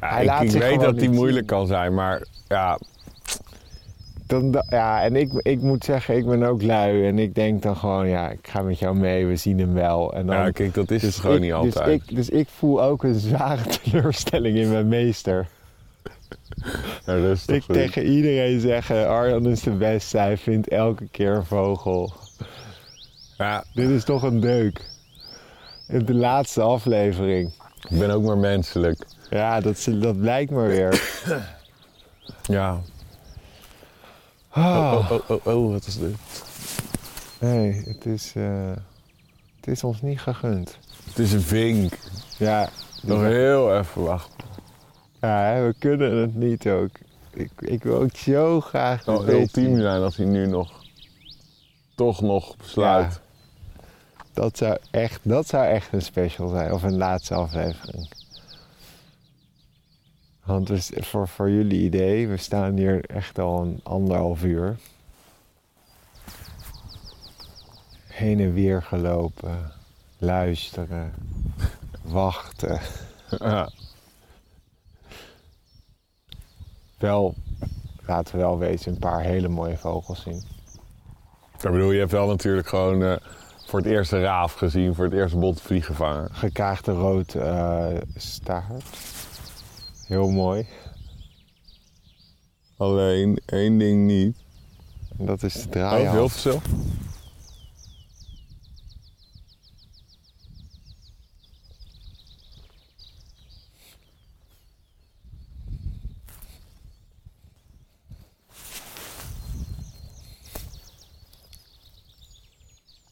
Ja, Hij ik laat ik zich weet dat die moeilijk zien. kan zijn, maar ja, Dan, da- ja, en ik, ik moet zeggen, ik ben ook lui. En ik denk dan gewoon, ja, ik ga met jou mee, we zien hem wel. En dan, ja, kijk, dat is dus het gewoon ik, niet dus altijd. ik, dus ik voel ook een zware teleurstelling in mijn meester. Ja, dat is toch Ik tegen iedereen zeggen, Arjan is de beste, hij vindt elke keer een vogel. Ja, Dit is toch een deuk. In de laatste aflevering. ik ben ook maar menselijk. Ja, dat, dat blijkt maar weer. Ja. Oh, oh, oh, oh, wat is dit? Nee, het is, eh, het is ons niet gegund. Het is een vink. Ja, Nog heel even wachten. Ja, we kunnen het niet ook. Ik, ik wil ook zo graag Het zou ultiem zijn als hij nu nog toch nog besluit. Dat zou, echt, dat zou echt een special zijn, of een laatste aflevering. Want voor, voor jullie idee, we staan hier echt al een anderhalf uur. Heen en weer gelopen, luisteren, wachten. Ja. Wel, laten we wel wezen, een paar hele mooie vogels zien. Ik bedoel, je hebt wel natuurlijk gewoon eh, voor het eerst een raaf gezien, voor het eerst botvlieg gevangen. Gekaagde rood eh, staart. Heel mooi. Alleen één ding niet. En dat is de Oh, draaihals. Hilversum?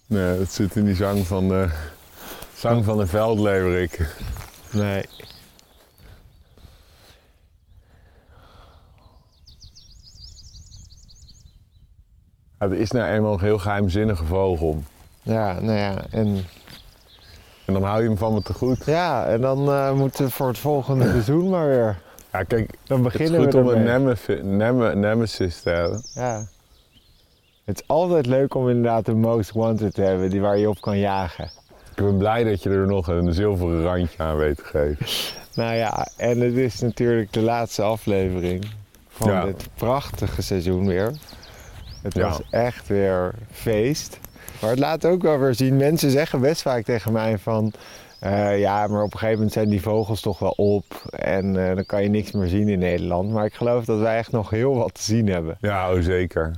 Nee, het zit in die zang van de, zang van de veldleverik. Nee. Het is nou eenmaal een heel geheimzinnige vogel. Ja, nou ja. En, En dan hou je hem van me te goed. ja, en dan eh, moeten we voor het volgende seizoen maar weer. Ja, kijk, Dan het is beginnen goed we om een neme- nemesis te hebben. Ja. Het is altijd leuk om inderdaad een most wanted te hebben, die waar je op kan jagen. Ik ben blij dat je er nog een zilveren randje aan weet te geven. Nou ja, en het is natuurlijk de laatste aflevering van Ja. dit prachtige seizoen weer. Het Ja. was echt weer feest. Maar het laat ook wel weer zien, mensen zeggen best vaak tegen mij van... eh, ja, maar op een gegeven moment zijn die vogels toch wel op en eh, dan kan je niks meer zien in Nederland. Maar ik geloof dat wij echt nog heel wat te zien hebben. Ja, oh zeker.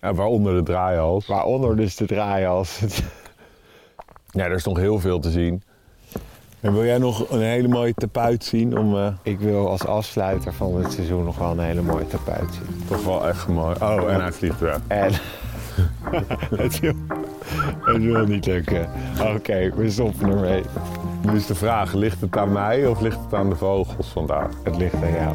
Ja, waaronder de draaihals. Waaronder dus de draaihals. Ja, er is nog heel veel te zien. En wil jij nog een hele mooie tapuit zien om eh, Ik wil als afsluiter van het seizoen nog wel een hele mooie tapuit zien. toch wel echt mooi... Oh, en hij vliegt weg. En het, wil, het wil niet lukken. Oké, we stoppen ermee. Nu is de vraag, ligt het aan mij of ligt het aan de vogels vandaag? Het ligt aan jou.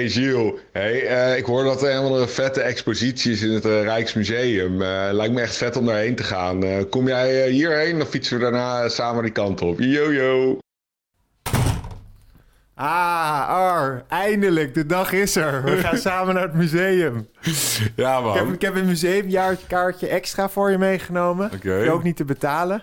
Hey Gilles, hey, eh, ik hoor dat er helemaal een vette expositie is in het eh, Rijksmuseum. Eh, lijkt me echt vet om daarheen te gaan. Kom jij hierheen, dan fietsen we daarna samen die kant op. Yo yo. Ah, Ar, eindelijk, de dag is er. We gaan samen naar het museum. Ja Ik heb, man. ik heb een museumjaarkaartje extra voor je meegenomen. Oké. Je ook niet te betalen.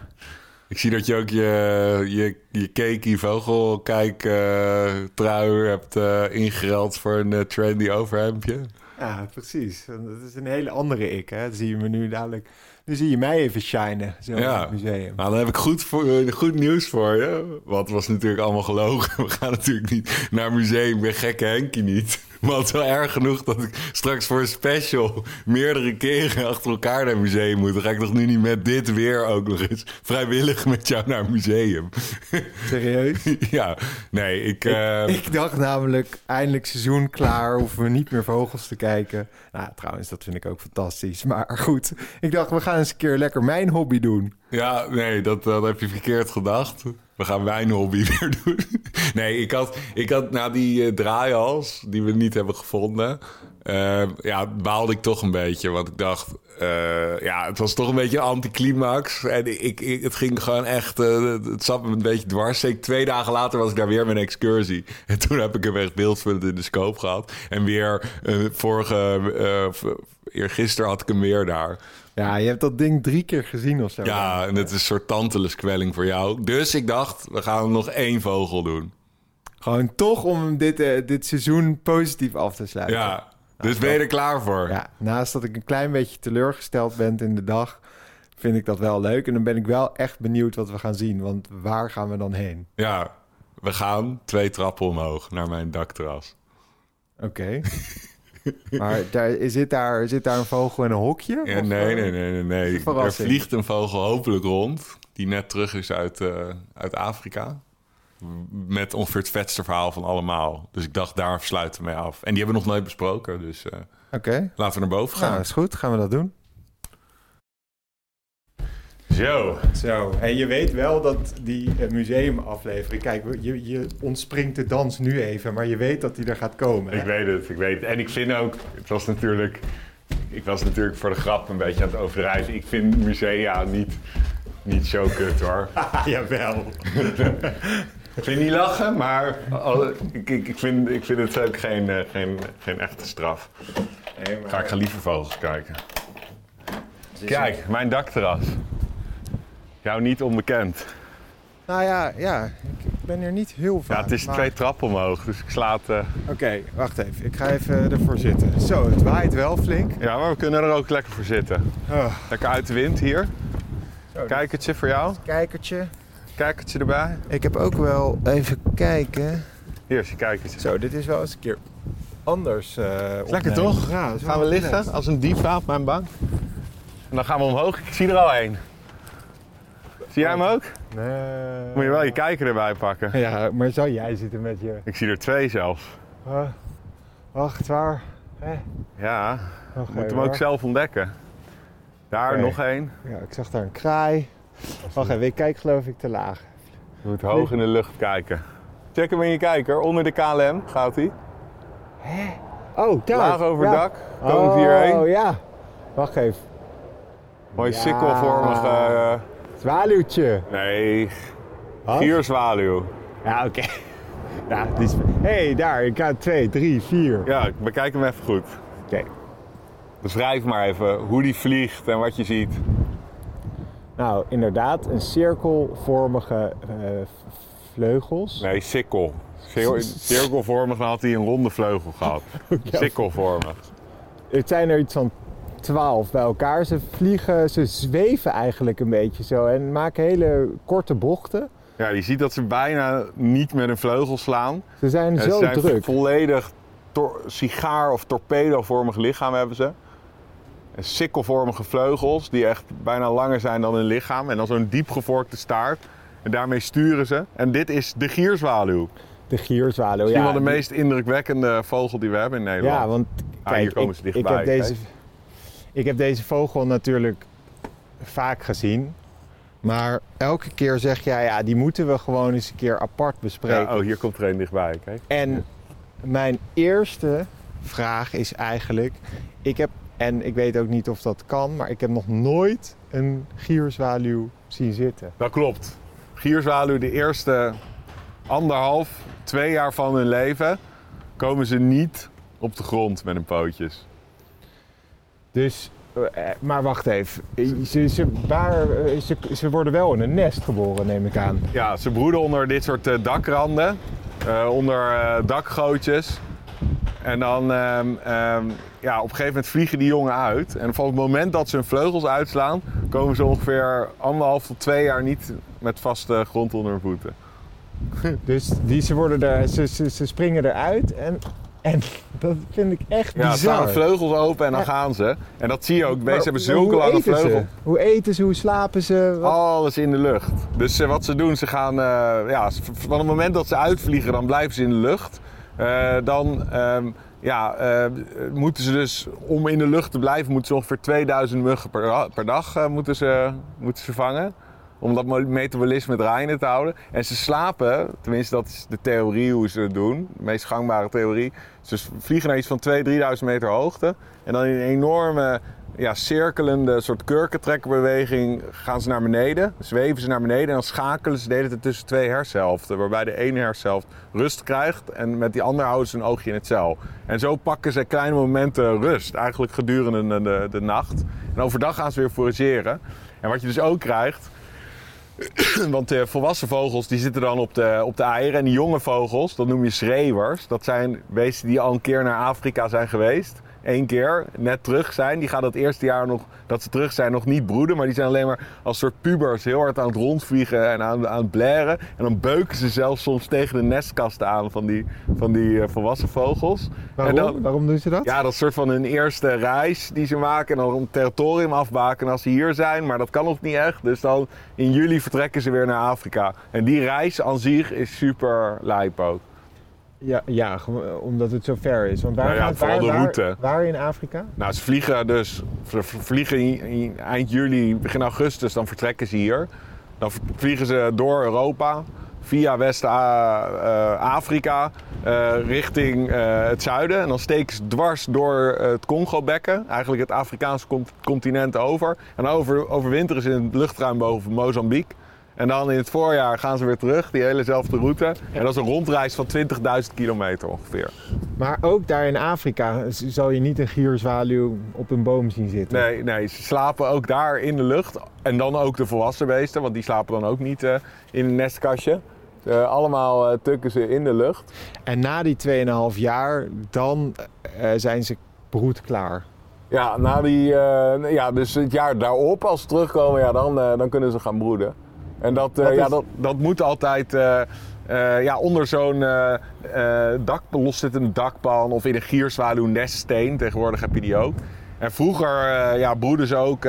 Ik zie dat je ook je, je, je cakey vogelkijk eh, trui hebt eh ingereld voor een eh, trendy overhemdje. Ja, precies. Dat is een hele andere ik, hè. Dan zie je me nu dadelijk... Nu zie je mij even shinen, zo in het museum. Nou, dan heb ik goed, voor, goed nieuws voor je. Want het was natuurlijk allemaal gelogen. We gaan natuurlijk niet naar museum. Ik ben gekke Henkie niet. Maar het is wel erg genoeg dat ik straks voor een special meerdere keren achter elkaar naar een museum moet. Dan ga ik nog nu niet met dit weer ook nog eens vrijwillig met jou naar een museum. Serieus? ja, nee, ik... eh, Ik dacht namelijk, eindelijk seizoen klaar, hoeven we niet meer vogels te kijken. Nou, trouwens, dat vind ik ook fantastisch. Maar goed, ik dacht, we gaan eens een keer lekker mijn hobby doen. Ja, nee, dat, dat heb je verkeerd gedacht. We gaan mijn hobby weer doen. Nee, ik had, ik had na die eh, draaihals, die we niet hebben gevonden... eh, ja, baalde ik toch een beetje. Want ik dacht, eh, ja, het was toch een beetje anticlimax. En ik, ik, het ging gewoon echt, het zat me een beetje dwars. Ik, twee dagen later was ik daar weer met een excursie. En toen heb ik hem echt beeldvullend in de scope gehad. En weer, vorige, eergisteren had ik hem weer daar. Ja, je hebt dat ding drie keer gezien of zo. Ja, en het is een soort tanteluskwelling voor jou. Dus ik dacht, we gaan nog één vogel doen. Gewoon toch om dit, eh, dit seizoen positief af te sluiten. Ja, dus ben je er klaar voor? Ja, naast dat ik een klein beetje teleurgesteld ben in de dag, vind ik dat wel leuk. En dan ben ik wel echt benieuwd wat we gaan zien. Want waar gaan we dan heen? Ja, we gaan twee trappen omhoog naar mijn dakterras. Oké. maar daar, zit, daar, zit daar een vogel in een hokje? Ja, nee, eh, nee, nee, nee. nee. Er vliegt een vogel hopelijk rond, die net terug is uit, eh, uit Afrika. Met ongeveer het vetste verhaal van allemaal. Dus ik dacht, daar sluiten we mee af. En die hebben we nog nooit besproken, dus eh, laten we naar boven gaan. is goed. Gaan we dat doen? Zo. Zo, en je weet wel dat die eh, museumaflevering... Kijk, je, je ontspringt de dans nu even, maar je weet dat die er gaat komen. hè? Ik weet het, ik weet het. En ik vind ook, het was natuurlijk, ik was natuurlijk voor de grap een beetje aan het overdrijven. Ik vind musea niet, niet zo kut hoor. Jawel. ik vind niet lachen, maar ik, ik, ik, vind, ik vind het ook geen, eh, geen, geen echte straf. Nee, maar- Ga ik ga liever vogels kijken. Kijk, mijn dakterras. Jou niet onbekend. Nou ja, ja, ik ik ben er niet heel vaak. Ja, het is maar- twee trappen omhoog, dus ik sla het... eh, Oké, wacht even. Ik ga even ervoor zitten. Zo, het waait wel flink. Ja, maar we kunnen er ook lekker voor zitten. Oh, Lekker uit de wind hier. zo, Kijkertje voor jou. kijkertje. Kijkertje erbij. Ik heb ook wel even kijken. Hier is je kijkertje. Zo, dit is wel eens een keer anders. eh Lekker toch? Ja, Gaan we liggen als een diva op mijn bank. En dan gaan we omhoog. Ik zie er al één. Zie jij hem ook? Nee. Moet je wel je kijker erbij pakken. Ja, maar zou jij zitten met je... Ik zie er twee zelfs. Wacht, waar? Hè? Ja, moet even, hem ook zelf ontdekken. Daar nog één. Ja, ik zag daar een kraai. Wacht even, ik kijk geloof ik te laag. Je moet hoog in de lucht kijken. Check hem in je kijker. Onder de KLM gaat hij. Oh, daar. Laag over ja. dak. We hierheen. Oh, ja. Wacht even. Mooi Ja. sikkelvormige... eh, Zwaluwtje. nee, Wat? gierzwaluw. Ja, oké. Ja, die is... Hé, hey, daar. Ik ga twee, drie, vier. Ja, ik bekijk hem even goed. Oké. Beschrijf maar even hoe die vliegt en wat je ziet. Nou, inderdaad, een cirkelvormige eh, v- vleugels. Nee, sikkel. Cir- Cirkelvormig had hij een ronde vleugel gehad. Ja. Sikkelvormig. Het zijn er iets van twaalf bij elkaar. Ze vliegen, ze zweven eigenlijk een beetje zo en maken hele korte bochten. Ja, je ziet dat ze bijna niet met hun vleugels slaan. Ze zijn Ja, zo ze zijn druk. volledig sigaar- of torpedovormig lichaam hebben ze. En sikkelvormige vleugels die echt bijna langer zijn dan hun lichaam. En dan zo'n diepgevorkte staart. En daarmee sturen ze. En dit is de gierzwaluw. De gierzwaluw. Misschien Ja, wel de meest indrukwekkende vogel die we hebben in Nederland. Ja, want Ah, kijk, hier komen ik, ze ik, dichtbij, heb deze, kijk. Ik heb deze vogel natuurlijk vaak gezien. Maar elke keer zeg jij, ja, die moeten we gewoon eens een keer apart bespreken. Ja, oh, hier komt er een dichtbij. Kijk. En mijn eerste vraag is eigenlijk: ik heb, en ik weet ook niet of dat kan, maar ik heb nog nooit een gierzwaluw zien zitten. Dat klopt. Gierzwaluw, de eerste anderhalf, twee jaar van hun leven, komen ze niet op de grond met hun pootjes. Dus, eh, maar wacht even. Ze, ze, waar, eh, ze, ze worden wel in een nest geboren, neem ik aan. Ja, ze broeden onder dit soort eh, dakranden, onder dakgootjes. En dan, ehm, ehm, ja, op een gegeven moment vliegen die jongen uit. En van het moment dat ze hun vleugels uitslaan, komen ze ongeveer anderhalf tot twee jaar niet met vaste grond onder hun voeten. Dus die, ze, worden er, ze, ze, ze springen eruit en, en dat vind ik echt Ja, bizar. staan de vleugels open en dan Ja. gaan ze. En dat zie je ook. Deze hebben zulke lange ze? vleugels. Hoe eten ze? Hoe slapen ze? Wat- Alles in de lucht. Dus eh, wat ze doen, ze gaan, eh, ja, van het moment dat ze uitvliegen, dan blijven ze in de lucht. Eh, dan ehm, ja, moeten ze dus, om in de lucht te blijven, moeten ze ongeveer 2000 muggen per, da- per dag moeten ze, moeten ze vangen. Om dat metabolisme draaiende te houden. En ze slapen, tenminste dat is de theorie hoe ze het doen. De meest gangbare theorie. Ze vliegen naar iets van 2.000, 3.000 meter hoogte. En dan in een enorme ja, cirkelende soort kurkentrekkerbeweging gaan ze naar beneden. Zweven ze naar beneden en dan schakelen ze de hele tijd tussen twee hersenhelften. Waarbij de ene hersenhelft rust krijgt en met die andere houden ze een oogje in het cel. En zo pakken ze kleine momenten rust, eigenlijk gedurende de, de nacht. En overdag gaan ze weer forageren. En wat je dus ook krijgt, want de volwassen vogels die zitten dan op de, op de eieren. En die jonge vogels, dat noem je schreeuwers. Dat zijn beesten die al een keer naar Afrika zijn geweest. Eén keer, net terug zijn. Die gaan dat eerste jaar nog, dat ze terug zijn, nog niet broeden. Maar die zijn alleen maar als soort pubers heel hard aan het rondvliegen en aan, aan het blaren. En dan beuken ze zelfs soms tegen de nestkasten aan van die, van die eh, volwassen vogels. Waarom? En dan, Waarom doen ze dat? ja, dat is soort van hun eerste reis die ze maken. En dan een territorium afbaken als ze hier zijn. Maar dat kan nog niet echt. Dus dan in juli vertrekken ze weer naar Afrika. En die reis aan zich is super lijp ook. Ja, ja, gewoon omdat het zo ver is. Want waar, Nou ja, gaat- vooral waar, de route. Waar, in Afrika? Nou, ze vliegen dus ze vliegen in- in eind juli, begin augustus, dan vertrekken ze hier. Dan vliegen ze door Europa, via West-Afrika, richting eh, het zuiden. En dan steken ze dwars door eh, het Congo-bekken, eigenlijk het Afrikaanse con- continent over. En dan over, overwinteren ze in het luchtruim boven Mozambique. En dan in het voorjaar gaan ze weer terug, die helezelfde route. En dat is een rondreis van 20.000 kilometer ongeveer. Maar ook daar in Afrika zal je niet een gierzwaluw op een boom zien zitten. Nee, nee, ze slapen ook daar in de lucht. En dan ook de volwassen beesten, want die slapen dan ook niet eh, in een nestkastje. Eh, allemaal eh, tukken ze in de lucht. En na die 2,5 jaar, dan zijn ze broedklaar. Ja, na die, ja, dus het jaar daarop, als ze terugkomen, ja, dan, dan kunnen ze gaan broeden. En dat, eh, is- ja, dat, dat moet altijd eh, eh, ja, onder zo'n dak, loszittende dakpan of in een gierzwaluw neststeen. Tegenwoordig heb je die ook. En vroeger ja, broeden ze ook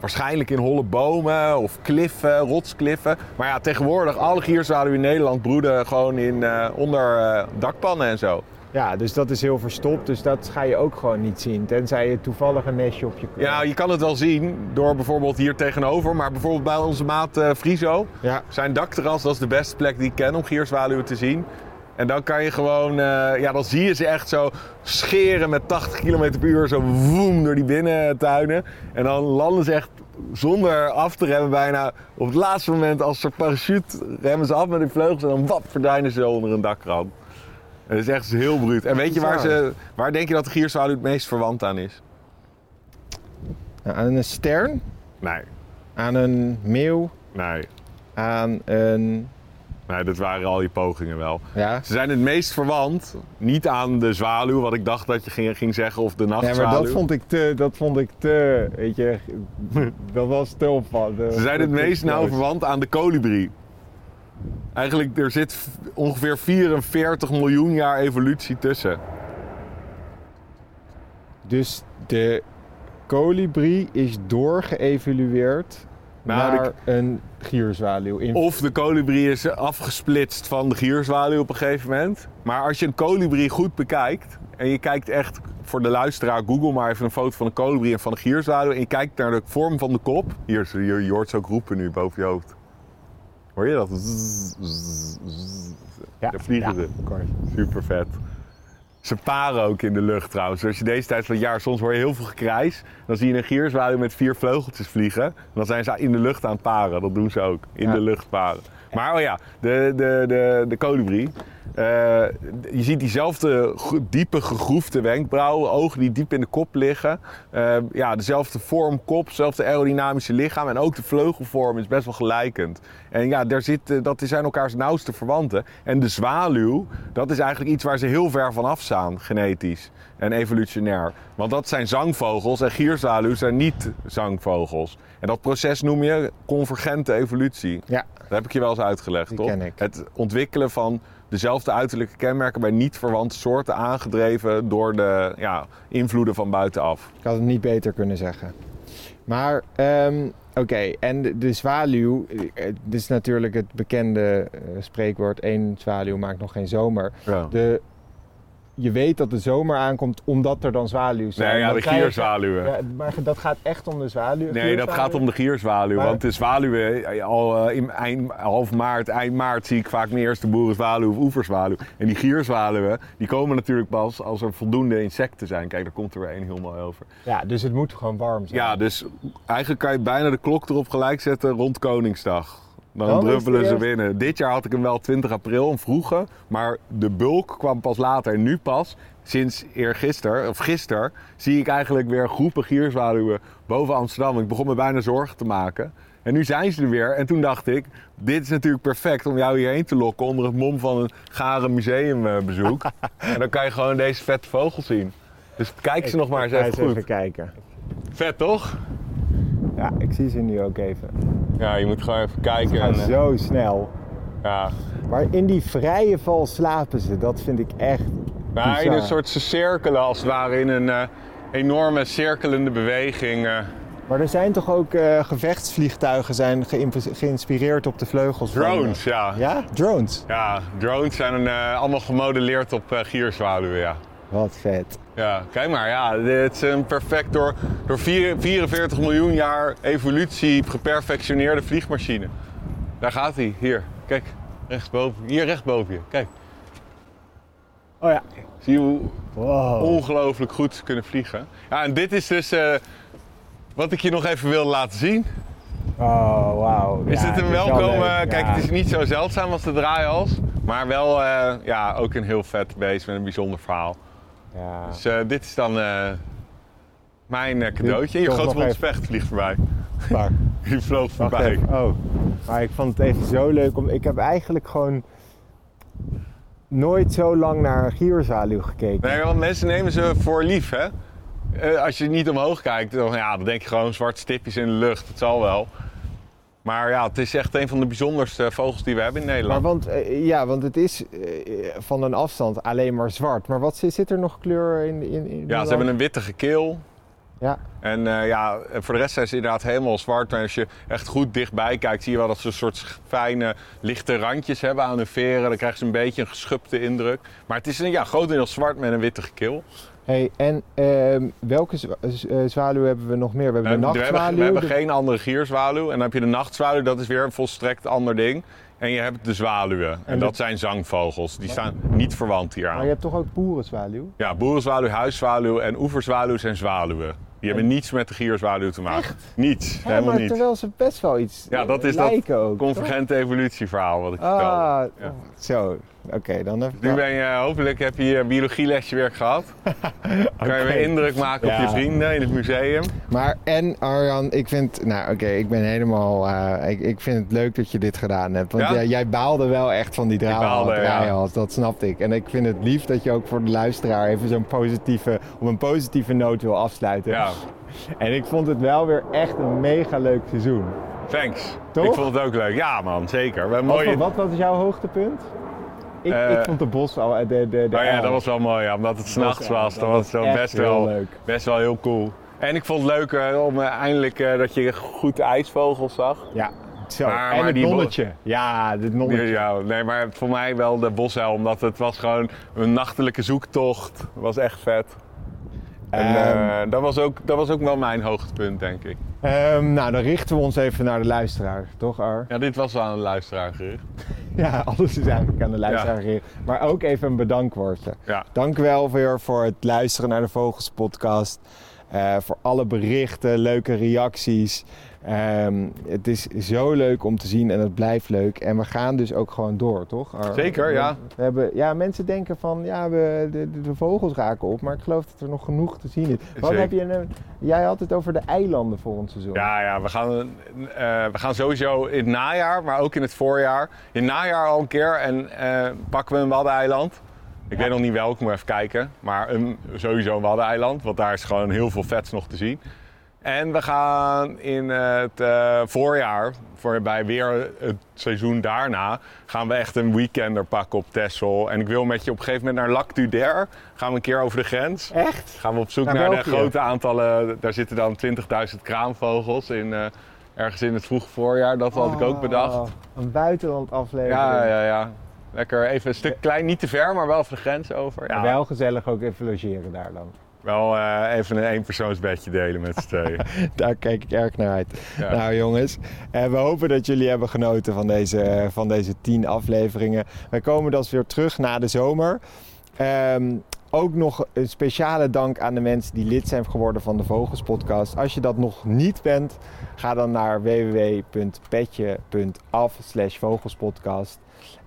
waarschijnlijk in holle bomen of kliffen, rotskliffen. Maar ja, tegenwoordig alle gierzwaluwen in Nederland broeden gewoon in, onder dakpannen en zo. Ja, dus dat is heel verstopt. Dus dat ga je ook gewoon niet zien. Tenzij je toevallig een nestje op je... Ja, je kan het wel zien door bijvoorbeeld hier tegenover, maar bijvoorbeeld bij onze maat eh Friso. Ja. Zijn dakterras, dat is de beste plek die ik ken om gierzwaluwen te zien. En dan kan je gewoon, eh, ja, dan zie je ze echt zo scheren met 80 km per uur, zo woem door die binnentuinen. En dan landen ze echt zonder af te remmen bijna. Op het laatste moment als een parachute remmen ze af met hun vleugels en dan wap, verdwijnen ze onder een dakrand. Dat is echt heel bruut. En weet je waar, ze, waar denk je dat de gierzwaluw het meest verwant aan is? Nou, aan een stern, Nee, aan een meeuw, nee. aan een Nee, dat waren al die pogingen wel. Ja? Ze zijn het meest verwant, niet aan de zwaluw, wat ik dacht dat je ging, ging zeggen, of de Ja, nachtzwaluw. maar dat vond ik te, dat vond ik te, weet je, dat was te opvallend. Ze zijn het meest nauw verwant aan de kolibrie. Eigenlijk, er zit ongeveer 44 miljoen jaar evolutie tussen. Dus de kolibrie is doorgeëvalueerd Nou, naar een gierzwaluw. In... Of de kolibrie is afgesplitst van de gierzwaluw op een gegeven moment. Maar als je een kolibrie goed bekijkt... en je kijkt echt, voor de luisteraar, google maar even een foto van een kolibrie en van een gierzwaluw... en je kijkt naar de vorm van de kop... Hier, je, je hoort ze ook roepen nu boven je hoofd. Hoor je dat? Zzz, zzz, zzz. ja, Daar vliegen ja, ze. Super vet. Ze paren ook in de lucht trouwens. Als je deze tijd van het jaar, soms hoor je heel veel gekrijs. Dan zie je een gierzwaluw met vier vleugeltjes vliegen. En dan zijn ze in de lucht aan het paren. Dat doen ze ook. In Ja. de lucht paren. Maar oh ja, de, de, de, de kolibrie. Eh, je ziet diezelfde diepe gegroefde wenkbrauwen, ogen die diep in de kop liggen. Eh, ja, dezelfde vorm kop, dezelfde aerodynamische lichaam en ook de vleugelvorm is best wel gelijkend. En ja, daar zit, eh, dat zijn elkaars nauwste verwanten. En de zwaluw, dat is eigenlijk iets waar ze heel ver van af staan, genetisch en evolutionair. Want dat zijn zangvogels en gierzwaluwen zijn niet zangvogels. En dat proces noem je convergente evolutie. Ja, Dat heb ik je wel eens uitgelegd, Die toch? ken ik. Het ontwikkelen van dezelfde uiterlijke kenmerken bij niet verwante soorten aangedreven door de ja, invloeden van buitenaf. ik had het niet beter kunnen zeggen. Maar, ehm, oké, en de, de zwaluw, eh, dit is natuurlijk het bekende eh, spreekwoord, één zwaluw maakt nog geen zomer. Ja. De, je weet dat de zomer aankomt omdat er dan zwaluwen zijn. Nee, ja, de gierzwaluwen. Ja, maar dat gaat echt om de zwaluw? Nee, dat gaat om de gierzwaluw. Maar- Want de zwaluwen, eh, al eh, in eind, half maart, eind maart zie ik vaak mijn eerste boerenzwaluw of oeverzwaluw. En die gierzwaluwen, die komen natuurlijk pas als er voldoende insecten zijn. Kijk, daar komt er weer één mooi over. Ja, dus het moet gewoon warm zijn. Ja, dus eigenlijk kan je bijna de klok erop gelijk zetten rond Koningsdag. Dan, druppelen ze binnen. Dit jaar had ik hem wel 20 april, een vroege. Maar de bulk kwam pas later. En nu pas, sinds eergisteren, of gisteren, zie ik eigenlijk weer groepen gierzwaluwen boven Amsterdam. Ik begon me bijna zorgen te maken. En nu zijn ze er weer. En toen dacht ik, dit is natuurlijk perfect om jou hierheen te lokken onder het mom van een garen museumbezoek. en dan kan je gewoon deze vette vogels zien. Dus kijk ze nog maar eens even goed. even kijken. Vet toch? Ja, ik zie ze nu ook even. Ja, je moet gewoon even kijken. Gaan En, eh, zo snel. ja. Maar in die vrije val slapen ze. Dat vind ik echt in een soort ze cirkelen als het ware in een eh, enorme cirkelende beweging. eh. Maar er zijn toch ook gevechtsvliegtuigen zijn geïnspireerd op de vleugels van- drones, ja. ja. Ja, drones. drones zijn allemaal gemodelleerd op gierzwaluwen, ja. Wat vet. Ja, kijk maar, ja, dit is een perfect door, door vier- 44 miljoen jaar evolutie geperfectioneerde vliegmachine. Daar gaat hij, hier, kijk, rechtsboven, hier rechtboven je, kijk. Oh ja. Zie je hoe Wow. ongelooflijk goed ze kunnen vliegen. Ja, en dit is dus eh, wat ik je nog even wilde laten zien. Oh, wauw. Is Ja, dit een welkom? kijk, Ja. het is niet zo zeldzaam als de draaihals. Maar wel eh, ja, ook een heel vet beest met een bijzonder verhaal. Ja. Dus eh, dit is dan eh, mijn eh, cadeautje. En je grote mond specht vliegt voorbij. Waar? Die vloog voorbij. Oh. Maar ik vond het even zo leuk. Om, ik heb eigenlijk gewoon nooit zo lang naar een gierzwaluw gekeken. Nee, want mensen nemen ze voor lief, hè? Als je niet omhoog kijkt, dan, ja, dan denk je gewoon zwarte stipjes in de lucht. Het zal wel. Maar ja, het is echt een van de bijzonderste vogels die we hebben in Maar Nederland. want, eh, ja, want het is eh, van een afstand alleen maar zwart. Maar wat zit, er nog kleur in? in, in Ja, ze hebben een wittige keel. Ja, En eh, ja, voor de rest zijn ze inderdaad helemaal zwart. Maar als je echt goed dichtbij kijkt, zie je wel dat ze een soort fijne, lichte randjes hebben aan hun veren. Dan krijgen ze een beetje een geschubde indruk. Maar het is een ja, grotendeels zwart met een wittige keel. Hey, en ehm, welke eh, zwaluw hebben we nog meer? We hebben de we hebben, nachtzwaluw. we hebben de- geen andere gierzwaluw. En dan heb je de nachtzwaluw, dat is weer een volstrekt ander ding. En je hebt de zwaluwen. En, En de- dat zijn zangvogels. Die staan niet verwant hier Maar je aan. hebt toch ook boerenzwaluw? Ja, boerenzwaluw, huiszwaluw en oeverzwaluw zijn zwaluwen. Die hebben niets met de gierzwaluw te maken. Niets, Ja, helemaal maar niet. terwijl ze best wel iets Ja, dat is lijken dat ook. convergente evolutieverhaal wat ik? Ah, vertelde. Ja. zo. Oké, dan even... Nu ben je, hopelijk heb je je biologielesje weer gehad. Kan je weer indruk maken Ja. op je vrienden in het museum. Maar en Arjan, ik vind, nou oké, ik ben helemaal, eh, ik, ik vind het leuk dat je dit gedaan hebt. Want Ja? jij, jij baalde wel echt van die draai- baalde, ja. dat snapte ik. En ik vind het lief dat je ook voor de luisteraar even zo'n positieve, op een positieve noot wil afsluiten. Ja, En ik vond het wel weer echt een mega leuk seizoen. thanks. Toch? Ik vond het ook leuk. Ja man, zeker. Wat, mooie... wat was jouw hoogtepunt? Ik, Eh, ik vond de bos al, de, de, de Oh ja, dat was wel mooi, ja, omdat het s'nachts was. dat Dat was wel best, wel, leuk. best wel heel cool. En ik vond het leuk eh, om eh, eindelijk eh, dat je goed ijsvogels zag. Ja, zo. Maar- en maar het nonnetje. Ja, dit nonnetje. Ja, nee, maar voor mij wel de bosuil, omdat het was gewoon een nachtelijke zoektocht. Het was echt vet. En Ehm, eh, dat, was ook, dat was ook wel mijn hoogtepunt, denk ik. Ehm, nou, dan richten we ons even naar de luisteraar, toch Ar? Ja, dit was wel aan de luisteraar gericht. Ja, alles is eigenlijk aan de luisteraar Ja. gericht. Maar ook even een bedankwoordje. Ja. Dank wel weer voor het luisteren naar de Vogels podcast. Eh, voor alle berichten, leuke reacties. Ehm, het is zo leuk om te zien en het blijft leuk. En we gaan dus ook gewoon door, toch? Zeker, ja. We hebben, ja, mensen denken van, ja, we, de, de, de vogels raken op. Maar ik geloof dat er nog genoeg te zien is. Wat Zeker. heb je, nou- jij had het over de eilanden volgend seizoen. Ja, ja we, gaan, eh, we gaan sowieso in het najaar, maar ook in het voorjaar. In het najaar al een keer en eh, pakken we een waddeneiland. Ik weet nog niet welk, moet even kijken. Maar een, sowieso een waddeneiland, want daar is gewoon heel veel vets nog te zien. En we gaan in het eh, voorjaar, voor bij weer het seizoen daarna, gaan we echt een weekender pakken op Texel. En ik wil met je op een gegeven moment naar Lac du Der. Gaan we een keer over de grens. Echt? Gaan we op zoek Naar naar, de grote aantallen. Daar zitten dan 20.000 kraanvogels in, eh, ergens in het vroege voorjaar. Dat had ik ook bedacht. Oh, Een buitenland aflevering. Ja, ja, ja. Lekker even een stuk klein, niet te ver, maar wel over de grens over. Ja, wel gezellig ook even logeren daar dan. Wel eh, even een eenpersoonsbedje delen met z'n tweeën. Daar kijk ik erg naar uit. Ja. Nou jongens, eh, we hopen dat jullie hebben genoten van deze, eh, van deze tien afleveringen. Wij komen dus weer terug na de zomer. Ehm, ook nog een speciale dank aan de mensen die lid zijn geworden van de Vogels Podcast. Als je dat nog niet bent, ga dan naar www.petje.af vogelspodcast.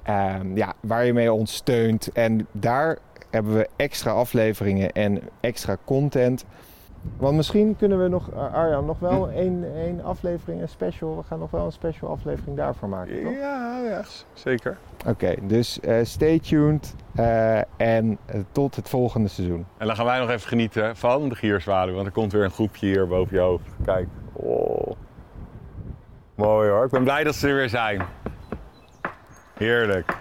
Ehm, ja, waar je mee ons steunt. En daar hebben we extra afleveringen en extra content. Want misschien kunnen we nog, Ar- Arjan, nog wel één, één aflevering, een special. We gaan nog wel een special aflevering daarvoor maken, toch? ja, ja, zeker. Oké, dus eh, stay tuned eh, en tot het volgende seizoen. En dan gaan wij nog even genieten van de gierzwaluw. Want er komt weer een groepje hier boven je hoofd. Kijk. Oh. Mooi hoor. Ik ben blij dat ze er weer zijn. Heerlijk.